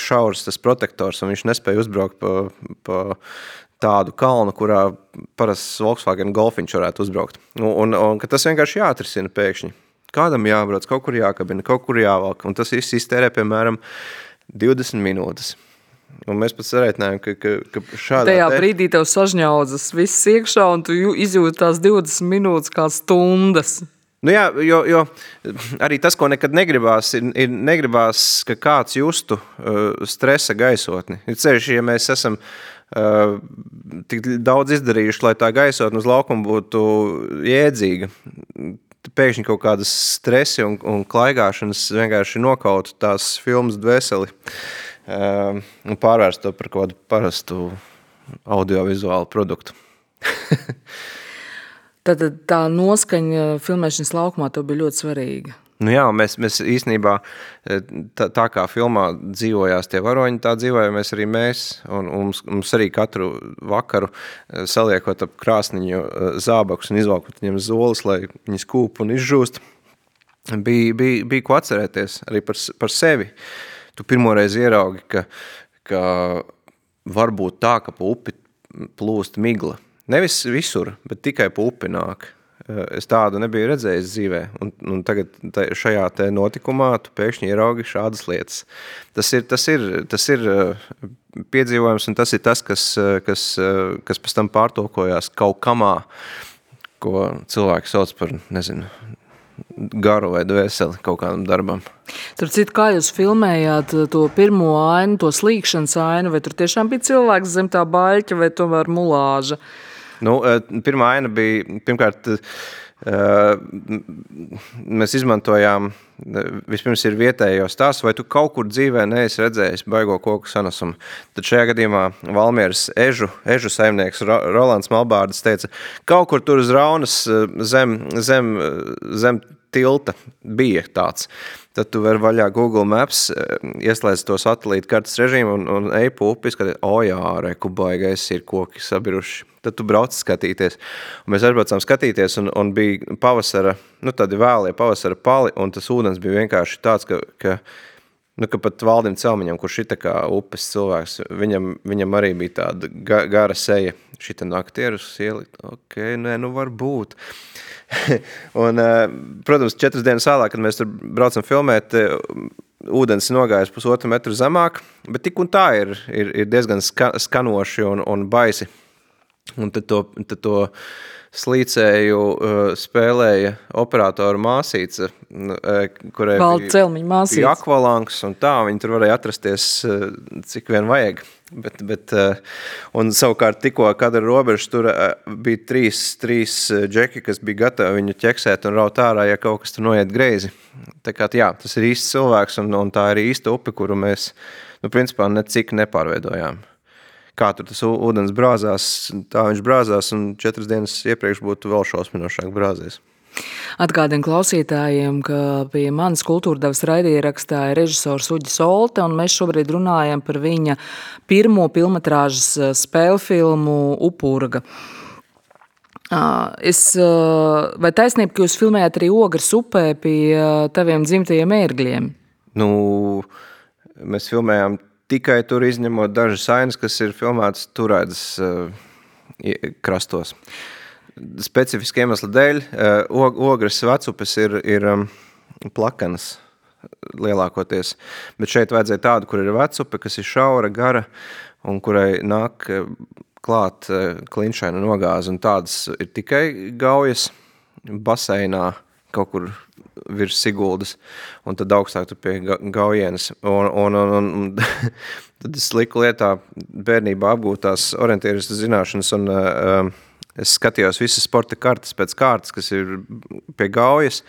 šaurs tas protektors, un viņš nespēja uzbraukt pa, pa tādu kalnu, kurā parasts Volkswagen golfiņš varētu uzbraukt. Un, un, un tas vienkārši jāatrisina pēkšņi. Kādam jābrauc, kaut kur jākabina, kaut kur jāvalk, un tas viss iztērē, piemēram, 20 minūtes. Un mēs pat sarēķinājām, ka, ka, ka šādā Tajā te... brīdī tev sažņaudzas viss iekšā, un tu izjūti tās 20 minūtes kā stundas. Nu jā, jo, jo arī tas, ko nekad negribās, ir, ir negribās, ka kāds justu uh, stresa gaisotni. Ir ceļš, ja mēs esam uh, tik daudz izdarījuši, lai tā gaisotne uz laukuma būtu jēdzīga, pēkšņi kaut kādas stresi un, un klaigāšanas vienkārši nokautu tās filmas dvēseli uh, un pārvērst to par kādu parastu audiovizuālu produktu. *laughs* Tad tā noskaņa filmēšanas laukumā bija ļoti svarīga. Nu jā, mēs, mēs īstenībā e, tā, tā kā filmā dzīvojās tie varoņi, tā dzīvojamies arī mēs. Un, un mums, mums arī katru vakaru e, saliekot ap krāsniņu e, zābakus un izvalkot viņiem zolis, lai viņi skūp un izžūst, bija, bija, bija ko atcerēties arī par, par sevi. Tu pirmoreiz ieraugi, ka, ka var būt tā, ka pa upi plūst migla – Nevis visur, bet tikai pa upi nāk. Eh, es tādu nebiju redzējis dzīvē, un, un tagad tā, šajā te notikumā tu pēkšņi ieraugi šādas lietas. Tas ir, tas ir, tas ir eh, piedzīvojums, un tas ir tas, kas, eh, kas, kas pēc tam pārtulkojās kaut kamā, ko cilvēki sauc par, nezinu, garu vai dvēseli kaut kādam darbam. Tur citu, kā jūs filmējāt to pirmo ainu, to slīkšanas ainu, vai tur tiešām bija cilvēks zem tā baļķa vai tomēr mulāža? Uh, Nu, eh, pirmā aina bija pirmkārt. Uh, mēs izmantojām, eh, vispirms ir vietējo stāstu, vai tu kaut kur dzīvē neesi redzējis baigo koku sanesumu. Tad šajā gadījumā Valmieras ežu, ežu saimnieks Rolands Malbārdas teica, kaut kur tur uz Raunas zem, zem, zem tilta bija tāds. Tad tu vari vaļā Google Maps, eh, ieslēdz to satelītu kartas režīmu un, un ej pa upi, skatīt, o jā, reku baigais ir koki sabiruši. Tad tu brauc skatīties. Un mēs atbraucām skatīties un, un bija pavasara, nu tādi vēlie pavasara pali un tas ūdens bija vienkārši tāds, ka, ka Nu, ka pat Valdim Celmiņam, kurš ir kā upes cilvēks, viņam, viņam arī bija tāda ga, gara seja. Šita naktierus ielikt, ok, nē, nu var būt. *laughs* un, eh, protams, četras dienas vēlāk, kad mēs tur braucam filmēt, eh, ūdens nogājis pusotru metru zemāk, bet tik un tā ir, ir, ir diezgan ska, skanoši un, un baisi Un tad to, tad to slīcēju uh, spēlēja operatora māsīca, uh, kurai Valda māsīca. bija akvalanks, un tā viņi tur varēja atrasties, uh, cik vien vajag. Bet, bet, un savukārt tikko kadra robežas tur uh, bija trīs, trīs džeki, kas bija gatavi viņu ķeksēt un raut ārā, ja kaut kas tur noiet greizi. Tā kā, jā, tas ir īsts cilvēks, un, un tā ir īsta upe, kuru mēs, nu, principā, necik nepārveidojām kā tur tas ūdens brāzās, tā viņš brāzās, un četras dienas iepriekš būtu vēl šausminošāk brāzies. Atgādinu klausītājiem, ka pie manas kultūra devas raidierakstā ir režisors Uģis Olte, un mēs šobrīd runājam par viņa pirmo filmatrāžas spēļu filmu Upurga. Es, vai taisnība, ka jūs filmējat arī ogres upē pie taviem dzimtajiem ērgļiem? Nu, mēs filmējām tikai tur izņemot dažas ainas, kas ir filmētas turēdas uh, krastos. Specifiski iemesla dēļ uh, ogres vecupes ir, ir um, plakanas lielākoties, bet šeit vajadzēja tādu, kur ir vecupe, kas ir šaura, gara un kurai nāk klāt uh, klinšaina nogāze, un tādas ir tikai gaujas baseinā kaut kur virs Siguldas, un tad augstāk tur pie Gaujienas. Un, un, un, un *laughs* tad es liku lietā bērnībā apgūtās orientieris zināšanas, un uh, es skatījos visas sporta kartas pēc kārtas, kas ir pie Gaujas,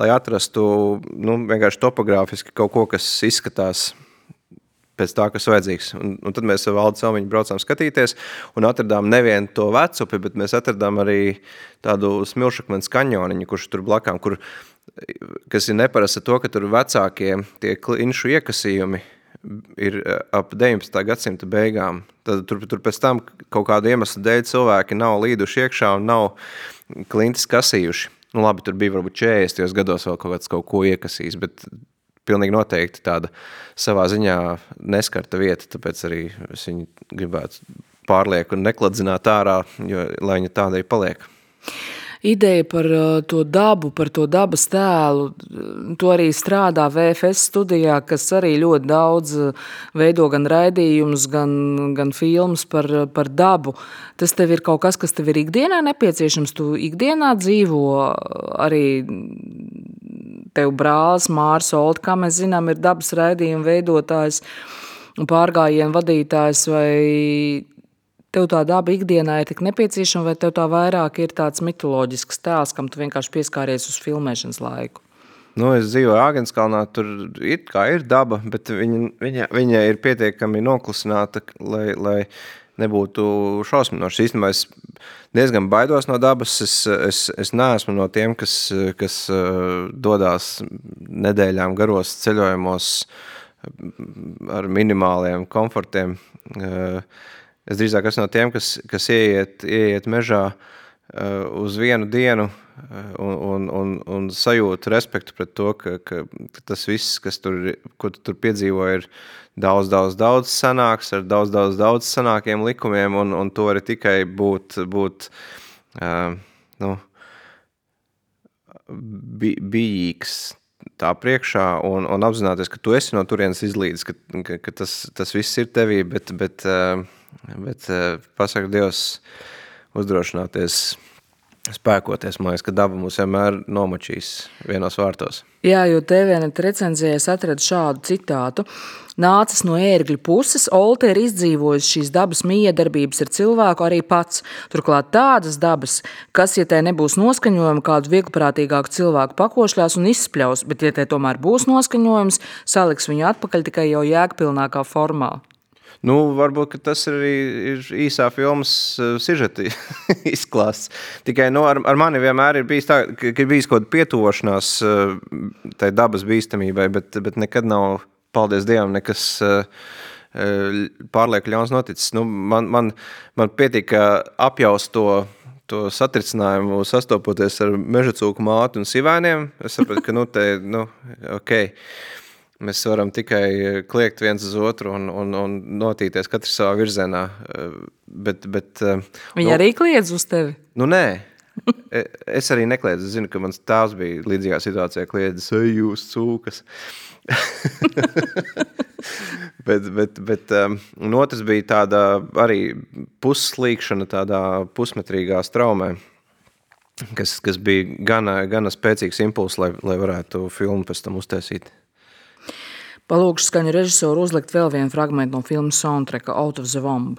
lai atrastu nu, vienkārši topogrāfiski kaut ko, kas izskatās pēc tā, kas vajadzīgs. Un, un tad mēs ar Valdu Celmiņu braucām skatīties un atradām nevienu to vecupi, bet mēs atradām arī tādu smilšakmens kaņoniņu, kurš tur blakām, kur kas ir neparasta to, ka tur vecākie tie klinšu iekasījumi ir eh, ap 19. gadsimta beigām. Tad tur, tur pēc tam kaut kādu iemeslu dēļ cilvēki nav līduši iekšā un nav klintis kasījuši. Nu labi, tur bija varbūt 40. gados vēl kaut kaut ko iekasījis, bet pilnīgi noteikti tāda savā ziņā neskarta vieta, tāpēc arī es viņu gribētu pārlieku un nekladzināt ārā, jo, lai viņa tāda arī paliek ideja par uh, to dabu, par to dabas tēlu. To arī strādā VFS studijā, kas arī ļoti daudz uh, veido gan raidījumus, gan, gan filmas par, uh, par dabu. Tas tev ir kaut kas, kas tev ir ikdienā nepieciešams. Tu ikdienā dzīvo arī tev brālis Mārs Olt, kā mēs zinām, ir dabas raidījuma veidotājs un pārgājienu vadītājs vai tev tā daba ikdienā ir tik nepieciešama, vai tev tā vairāk ir tāds mitoloģisks tēls, kam tu vienkārši pieskāries uz filmēšanas laiku? Nu, es dzīvoju Āgenskalnā, tur ir, ir daba, bet viņa, viņa, viņa ir pietiekami noklusināta, lai, lai nebūtu šausminoši. Īstenībā es diezgan baidos no dabas. Es, es, es neesmu no tiem, kas, kas dodas nedēļām garos ceļojumos ar minimāliem komfortiem. Uh, Es drīzāk esmu no tiem, kas, kas ieiet, ieiet mežā uh, uz vienu dienu uh, un, un, un, un sajūt respektu pret to, ka, ka, ka tas viss, kas tur, ko tu tur piedzīvo, ir daudz, daudz, daudz sanāks, ar daudz, daudz, daudz sanākiem likumiem, un, un to var tikai būt, būt uh, nu, bi, bijīgs tā priekšā un, un apzināties, ka tu esi no turienes izlīdis, ka, ka, ka tas, tas viss ir tevī, bet, bet uh, Bet eh, pasaka Dievs uzdrošināties spēkoties. Man liekas, ka daba mūs vienmēr nomačīs vienos vārtos. Jā, jo TVNet recenzijā es atradu šādu citātu. Nācis no ērgļu puses, Olte ir izdzīvojis šīs dabas miedarbības ar cilvēku arī pats. Turklāt tādas dabas, kas, ja tai nebūs noskaņojuma, kādu vieglprātīgāku cilvēku pakošļās un izspļaus, bet, ja tai tomēr būs noskaņojums, saliks viņu atpakaļ tikai jau jēgpilnākā formā. Nu, varbūt tas arī ir īsā filmas uh, sižeta *laughs* izklāsts. Tikai nu, ar, ar mani vienmēr ir bijis tā, ka ir bijis kaut kāda pietuvošanās uh, tai dabas bīstamībai, bet, bet nekad nav, paldies Dievam, nekas uh, pārlieku ļauns noticis. Nu, man, man, man pietiek apjaust to, to satricinājumu, sastopoties ar meža cūku māti un sivēniem. Es sapratu, ka nu, te, nu, ok. Mēs varam tikai eh, kliegt viens uz otru un, un, un notīties katrs savā virzienā. Eh, bet, bet, eh, Viņa nu, arī kliedz uz tevi? Nu, nē. E, es arī nekliedzu. Es zinu, ka mans tēvs bija līdzīgā situācijā, kliedzis, ej, jūs cūkas. *laughs* bet, bet, bet um, otrs bija tāda arī pusslīkšana, tādā pusmetrīgā straumē. Kas, kas bija gana, gana spēcīgs impulss, lai, lai varētu filmu pēc tam uztaisīt. Palūkšu skaņu režisoru uzlikt vēl vienu fragment no filmas soundtracka Out of the Womb.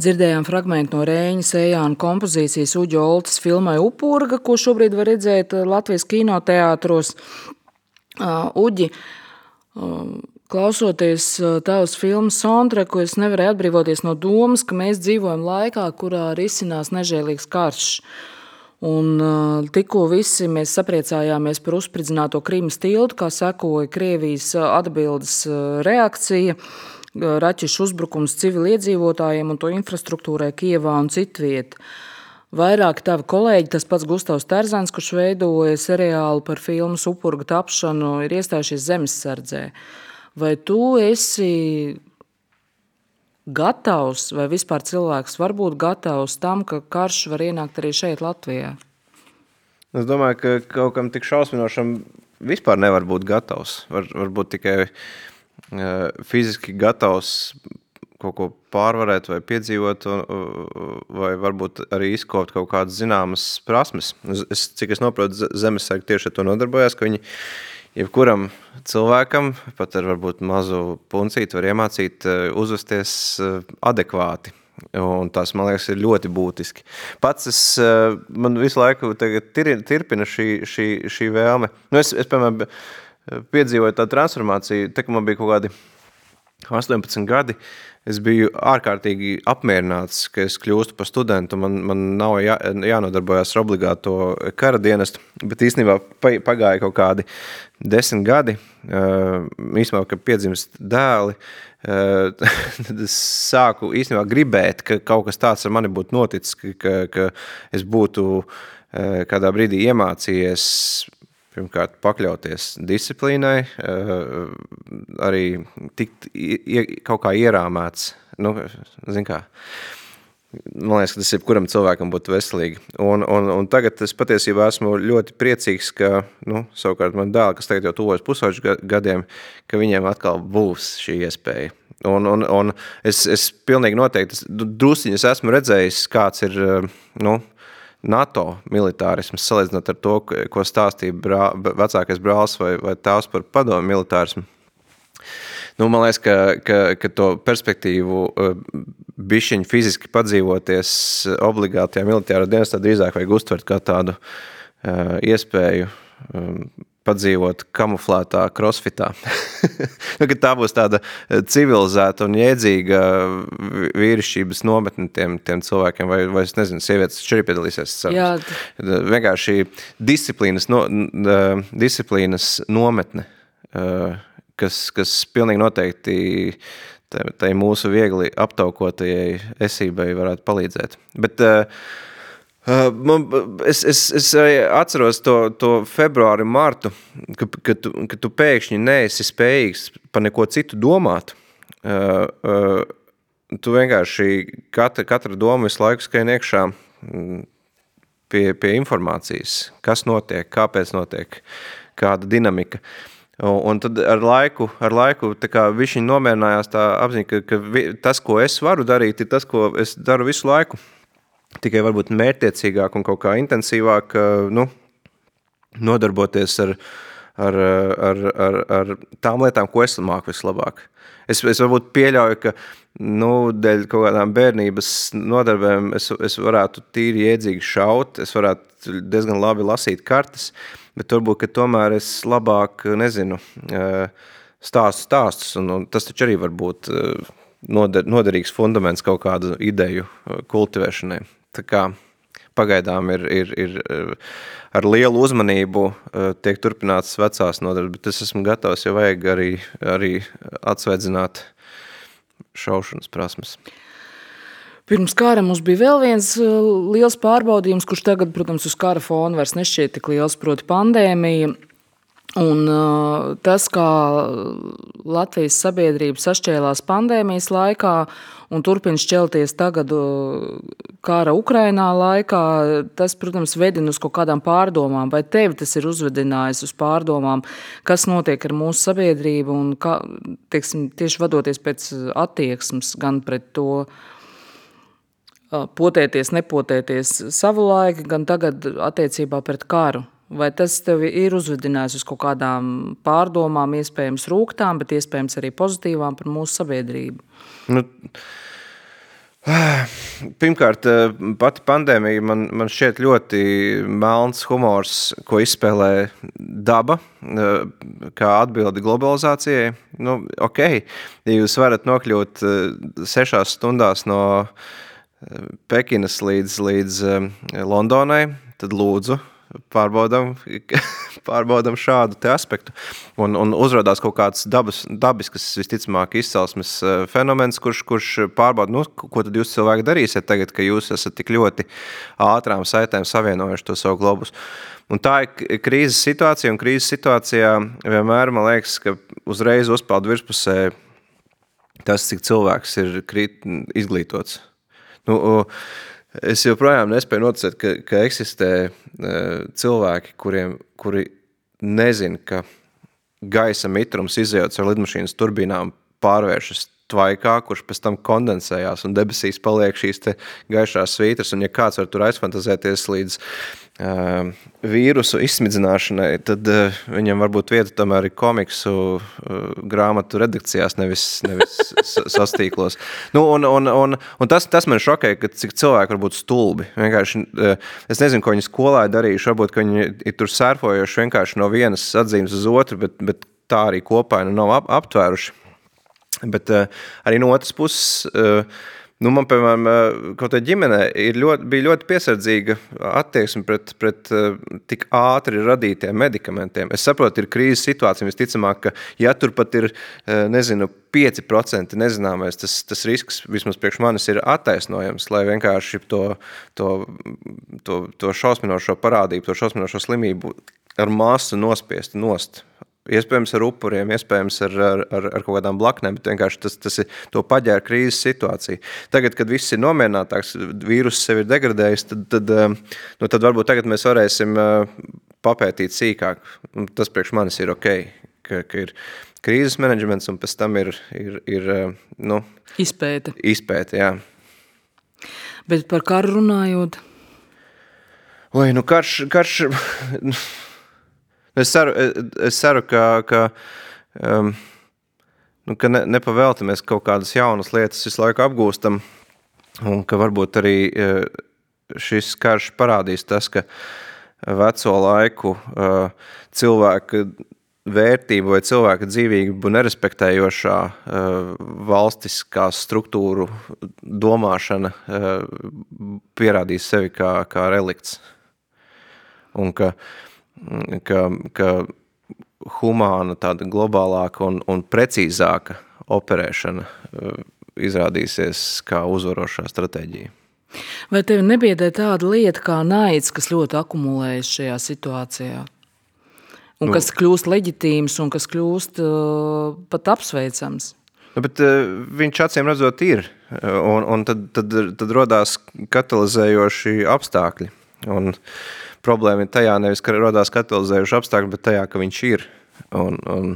Dzirdējām fragment no Rēņa Sējāna kompozīcijas Uģa Oltas filmai Upurga, ko šobrīd var redzēt uh, Latvijas kinoteātros. Uh, Uģi, uh, klausoties tavas filmas soundtracku, es nevarēju atbrīvoties no domas, ka mēs dzīvojam laikā, kurā risinās nežēlīgs karš. Un tikko visi mēs sapriecājāmies par uzspridzināto Krīmas tiltu, kā sekoja Krievijas atbildes reakcija – raķešu uzbrukums civiliedzīvotājiem un to infrastruktūrai Kievā un citviet. Vairāk tavi kolēģi, tas pats Gustavs Terzans, kurš veidoja seriālu par filmu upurga tapšanu, ir iestājušies zemesardzē. Vai tu esi gatavs, vai vispār cilvēks var būt gatavs tam, ka karš var ienākt arī šeit, Latvijā? Es domāju, ka kaut kam tik šausminošam vispār nevar būt gatavs. Var, varbūt tikai fiziski gatavs kaut ko pārvarēt vai piedzīvot, vai varbūt arī izkopt kaut kādas zināmas prasmes. Es, cik es noprotu, zemesargi tieši ar to nodarbojās, ka viņi jebkuram cilvēkam, pat ar varbūt mazu puncīti, var iemācīt uzvesties adekvāti. Un tas, man liekas, ir ļoti būtiski. Pats es, man visu laiku tirpina šī, šī, šī vēlme. Nu, es, es, piemēram, piedzīvoju tādu transformāciju, kā man bija kaut kādi 18 gadi, es biju ārkārtīgi apmierināts, ka es kļūstu par studentu. Man, man nav jā, jānodarbojas ar obligāto kara dienestu, bet īstenībā pagāja kaut kādi desmit gadi. Īstenībā, kad piedzimst dēli, *laughs* tad es sāku īstenībā gribēt, ka kaut kas tāds ar mani būtu noticis, ka, ka es būtu kādā brīdī iemācījies pirmkārt pakļauties disciplīnai, eh, arī tikt kaut kā ierāmēts. Nu, kā, Man liekas, ka tas jebkuram cilvēkam būtu veselīgi. Un, un, un tagad es patiesībā esmu ļoti priecīgs, ka, nu, savukārt man dēli, kas tagad jau tuvojas pusauģu gadiem, ka viņiem atkal būs šī iespēja. Un, un, un es, es pilnīgi noteikti, drusciņas esmu redzējis, kāds ir, eh, nu, NATO militārisms, salīdzinot ar to, ko stāstīja brā, vecākais brālis vai, vai tēvs par padomu militārismu. Nu, man liekas, ka, ka, ka to perspektīvu uh, bišķiņu fiziski padzīvoties obligātajā militārā dienestā drīzāk vajag uztvert kā tādu uh, iespēju um, padzīvot kamuflētā crossfitā. *laughs* nu, tā būs tāda e, civilizēta un jēdzīga vīrišķības nometne tiem, tiem cilvēkiem, vai, vai es nezinu, sievietes šeit piedalīsies. Jā. Vienkārši disciplīnas, no, disciplīnas nometne, e, kas, kas pilnīgi noteikti tai mūsu viegli aptaukotajai esībai varētu palīdzēt. Bet uh, Man, es, es, es atceros to, to februāri, martu, kad, kad, tu, kad tu pēkšņi neesi spējīgs par neko citu domāt. Uh, uh, tu vienkārši katra, katra doma visu laiku skrien iekšā pie, pie informācijas, kas notiek, kāpēc notiek, kāda dinamika. Un tad ar laiku, ar laiku viņš nomierinājās tā apziņa, ka, ka tas, ko es varu darīt, ir tas, ko es daru visu laiku tikai varbūt mērķtiecīgāk un kaut kā intensīvāk nu, nodarboties ar, ar, ar, ar, ar tām lietām, ko es māku vislabāk. Es, es varbūt pieļauju, ka nu, dēļ kaut kādām bērnības nodarbēm es, es varētu tīri iedzīgi šaut, es varētu diezgan labi lasīt kartes, bet varbūt, ka tomēr es labāk, nezinu, stāstu stāstus, un, un tas taču arī var būt noder, noderīgs fundaments kaut kādu ideju kultivēšanai. Tā kā pagaidām ir, ir, ir eh, ar lielu uzmanību eh, tiek turpināts vecās nodarbes, bet es esmu gatavs, jo vajag arī, arī atsvedzināt šaušanas prasmes. Pirms kara mums bija vēl viens eh, liels pārbaudījums, kurš tagad, protams, uz kara fona vairs nešķiet tik liels, proti pandēmija. Un, uh, tas, kā Latvijas sabiedrība sašķēlās pandēmijas laikā un turpina šķelties tagad uh, kara Ukrainā laikā, tas, protams, vedina uz kaut kādām pārdomām. Vai tevi tas ir uzvedinājis uz pārdomām, kas notiek ar mūsu sabiedrību un kā, tieksim, tieši vadoties pēc attieksmes gan pret to, uh, potēties, nepotēties savu laiku, gan tagad attiecībā pret karu? Vai tas tev ir uzvedinājis uz kaut kādām pārdomām, iespējams, rūktām, bet iespējams arī pozitīvām par mūsu sabiedrību? Nu, Pirmkārt, pati pandēmija man, man šķiet ļoti melns humors, ko izspēlē daba, kā atbildi globalizācijai. Nu, ok, ja jūs varat nokļūt sešās stundās no Pekinas līdz, līdz Londonai, tad lūdzu, pārbaudām, *laughs* pārbaudām šādu aspektu. Un, un uzrādās kaut kāds dabas, dabisks, visticamāk, izcelsmes eh, fenomens, kurš, kurš pārbauda, nu, ko tad jūs cilvēki darīsiet tagad, ka jūs esat tik ļoti ātrām saitēm savienojuši to savu globus. Un tā ir krīzes situācija, un krīzes situācijā vienmēr man liekas, ka uzreiz uzpeld virspusē tas, cik cilvēks ir izglītots. Nu, uh, Es joprojām nespēju noticēt, ka, ka eksistē uh, cilvēki, kuriem, kuri nezina, ka gaisa mitrums izjauts ar lidmašīnas turbīnām pārvēršas tvaikā, kurš pēc tam kondensējās un debesīs paliek šīs gaišās svītras. Un ja kāds var tur aizfantazēties līdz vīrusu izsmidzināšanai, tad uh, viņam varbūt vieta tomēr ir komiksu uh, grāmatu redakcijās, nevis, nevis sastīklos. Nu, un, un, un, un tas, tas man šokē, ka cik cilvēki var būt stulbi. Vienkārši, uh, es nezinu, ko viņi skolā darījuši, varbūt, ka viņi ir tur sērfojuši vienkārši no vienas atzīmes uz otru, bet, bet tā arī kopā nu nav ap, aptvēruši Bet arī no otras puses, Nu, man, piemēram, kaut kādā ģimenē ļoti, bija ļoti piesardzīga attieksme pret, pret tik ātri radītiem medikamentiem. Es saprotu, ir krīzes situācija. Visticamāk, ka ja tur pat ir nezinu, 5% nezināmais, tas, tas risks vismaz priekš manis ir attaisnojams, lai vienkārši to, to, to, to šausminošo parādību, to šausminošo slimību ar masu nospiestu nost Iespējams, ar upuriem, iespējams, ar, ar, ar, ar kaut kādām blaknēm, bet vienkārši tas, tas ir to paģēra krīzes situācija. Tagad, kad viss ir nomierinātāks, vīruss sevi ir degradējis, tad, tad, um, nu, tad varbūt tagad mēs varēsim uh, papētīt sīkāk. Tas priekš manis ir ok, ka, ka ir krīzes menedžments un pēc tam ir, ir, ir uh, nu, izpēte. Izpēte, jā. Bet par karu runājot? Oi, nu karš, karš *laughs* Es ceru, es ceru ka, ka, um, nu, ka ne, nepavēlti mēs kaut kādas jaunas lietas visu laiku apgūstam, un ka varbūt arī uh, šis karš parādīs tas, ka veco laiku uh, cilvēka vērtību vai cilvēka dzīvību nerespektējošā uh, valstiskā struktūru domāšana uh, pierādīs sevi kā, kā relikts. Un ka uh, ka, ka humāna, tāda globālāka un, un precīzāka operēšana uh, izrādīsies kā uzvarošā stratēģija. Vai tev nebiedē tāda lieta kā naids, kas ļoti akumulējas šajā situācijā? Un nu, kas kļūst leģitīms un kas kļūst uh, pat apsveicams? Nu, bet, uh, viņš acīm redzot ir, un, un tad, tad, tad rodās katalizējoši apstākļi. Un, uh, problēma ir tajā nevis, ka rodās katalizējuši apstākļi, bet tajā, ka viņš ir. Un, un,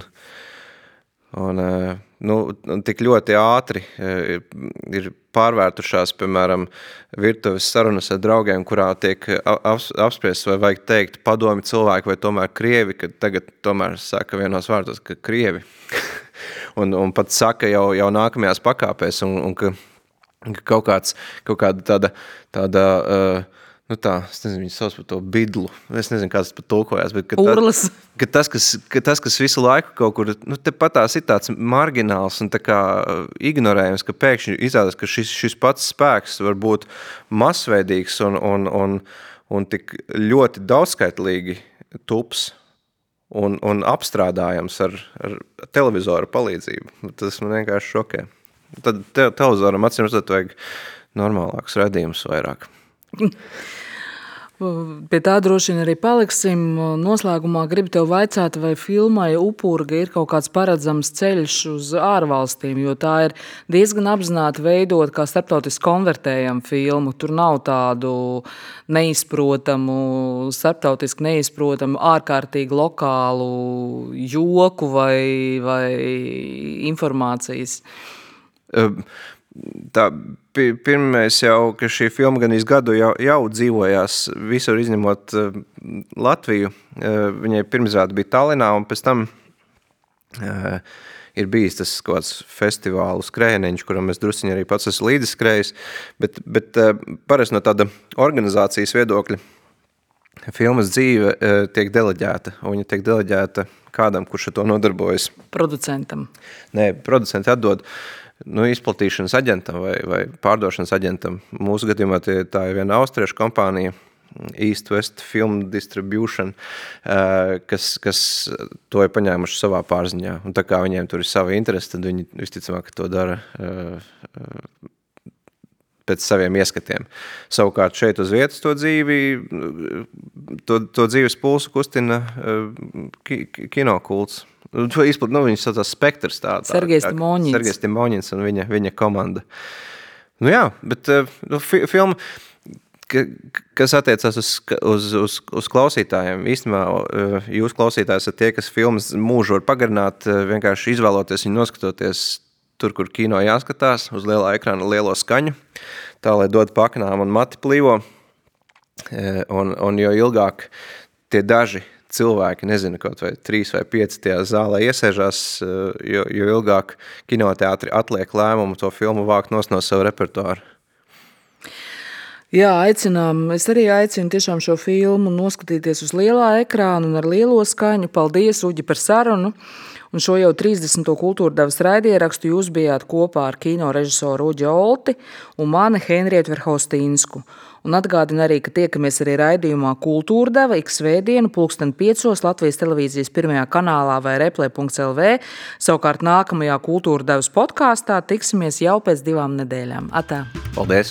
un, eh, nu, tik ļoti ātri eh, ir pārvērtušās, piemēram, virtuves sarunas ar draugiem, kurā tiek apspriests, vai vajag teikt padomi cilvēki vai tomēr krievi, kad tagad tomēr saka vienos vārdos, ka krievi. *laughs* un, un pat saka jau, jau nākamajās pakāpēs, un, un ka, ka kaut, kāds, kaut kāda tāda, tāda uh, nu tā, es nezinu, viņas sauc par to bidlu. Es nezinu, kā tas pat tulkojās, bet ka Urlas. tā, ka tas, kas, ka tas, kas visu laiku kaut kur, nu te patās ir tāds margināls un tā kā uh, ignorējams, ka pēkšņi izrādās, ka šis, šis pats spēks var būt masveidīgs un, un, un, un tik ļoti daudzskaitlīgi tups un, un apstrādājams ar, ar televizoru palīdzību. Tas man vienkārši šokē. Tad te, televizoram atcīm redzot vajag normālākus redzējumus vairāk. Pie tā droši vien arī paliksim. Noslēgumā gribu te vaicāt, vai filmai Upurga ir kaut kāds paredzams ceļš uz ārvalstīm, jo tā ir diezgan apzināti veidot kā starptautiski konvertējamu filmu. Tur nav tādu neizprotamu, starptautiski neizprotamu, ārkārtīgi lokālu joku vai, vai informācijas. Um tā pirmais jau, ka šī filma gan gadu jau, jau dzīvojās visur izņemot uh, Latviju. Uh, viņai pirmizrāde bija Tallinā un pēc tam uh, ir bijis tas kaut kāds festivālu skrējieniņš, kuram es drusciņi arī pats esmu līdzi skrējis, bet, bet parasti no tāda organizācijas viedokļa filmas dzīve tiek deleģēta, un viņa tiek deleģēta kādam, kurš ar to nodarbojas. Producentam. Nē, producenti atdod uh, nu, izplatīšanas aģentam vai, vai pārdošanas aģentam. Mūsu gadījumā tie, tā ir viena austriešu kompānija, East West Film Distribution, eh, kas, kas to ir paņēmuši savā pārziņā. Un tā kā viņiem tur ir sava interese, tad viņi visticamāk to dara eh, pēc saviem ieskatiem. Savukārt šeit uz vietas to dzīvi, to, to dzīves pulsu kustina eh, kinokults. To izplat, nu, viņš saucās Spektrs. Tā, tā, Sergejs Timoņins. Sergejs Timoņins un viņa, viņa komanda. Nu jā, bet eh, nu, fi, filma, kas attiecas uz, uz, uz, uz klausītājiem, īstenībā eh, jūs klausītājs esat tie, kas filmas mūžu var pagarināt, vienkārši izvēloties viņu noskatoties tur, kur kino jāskatās, uz lielā ekrāna lielo skaņu, tā, lai dod paknām un mati plīvo. Un, un jo ilgāk tie daži cilvēki, nezinu, kaut vai trīs vai pieci tajā zālē iesēžās, eh, jo, jo ilgāk kinoteātri atliek lēmumu to filmu vākt no savu repertuāru. Jā, aicinām. Es arī aicinu tiešām šo filmu noskatīties uz lielā ekrāna un ar lielo skaņu. Paldies, Uģi, par sarunu. Un šo jau 30. kultūrdevas raidierakstu jūs bijāt kopā ar kino režisoru Uģi Olti un mani Henrietu Verhostīnsku. Un atgādinu arī, ka tiekamies arī raidījumā Kultūra deva ik svētdienu, pulksten 5. Latvijas televīzijas pirmajā kanālā vai replē.lv. Savukārt nākamajā Kultūra devas podkāstā tiksimies jau pēc divām nedēļām. Atā! Paldies!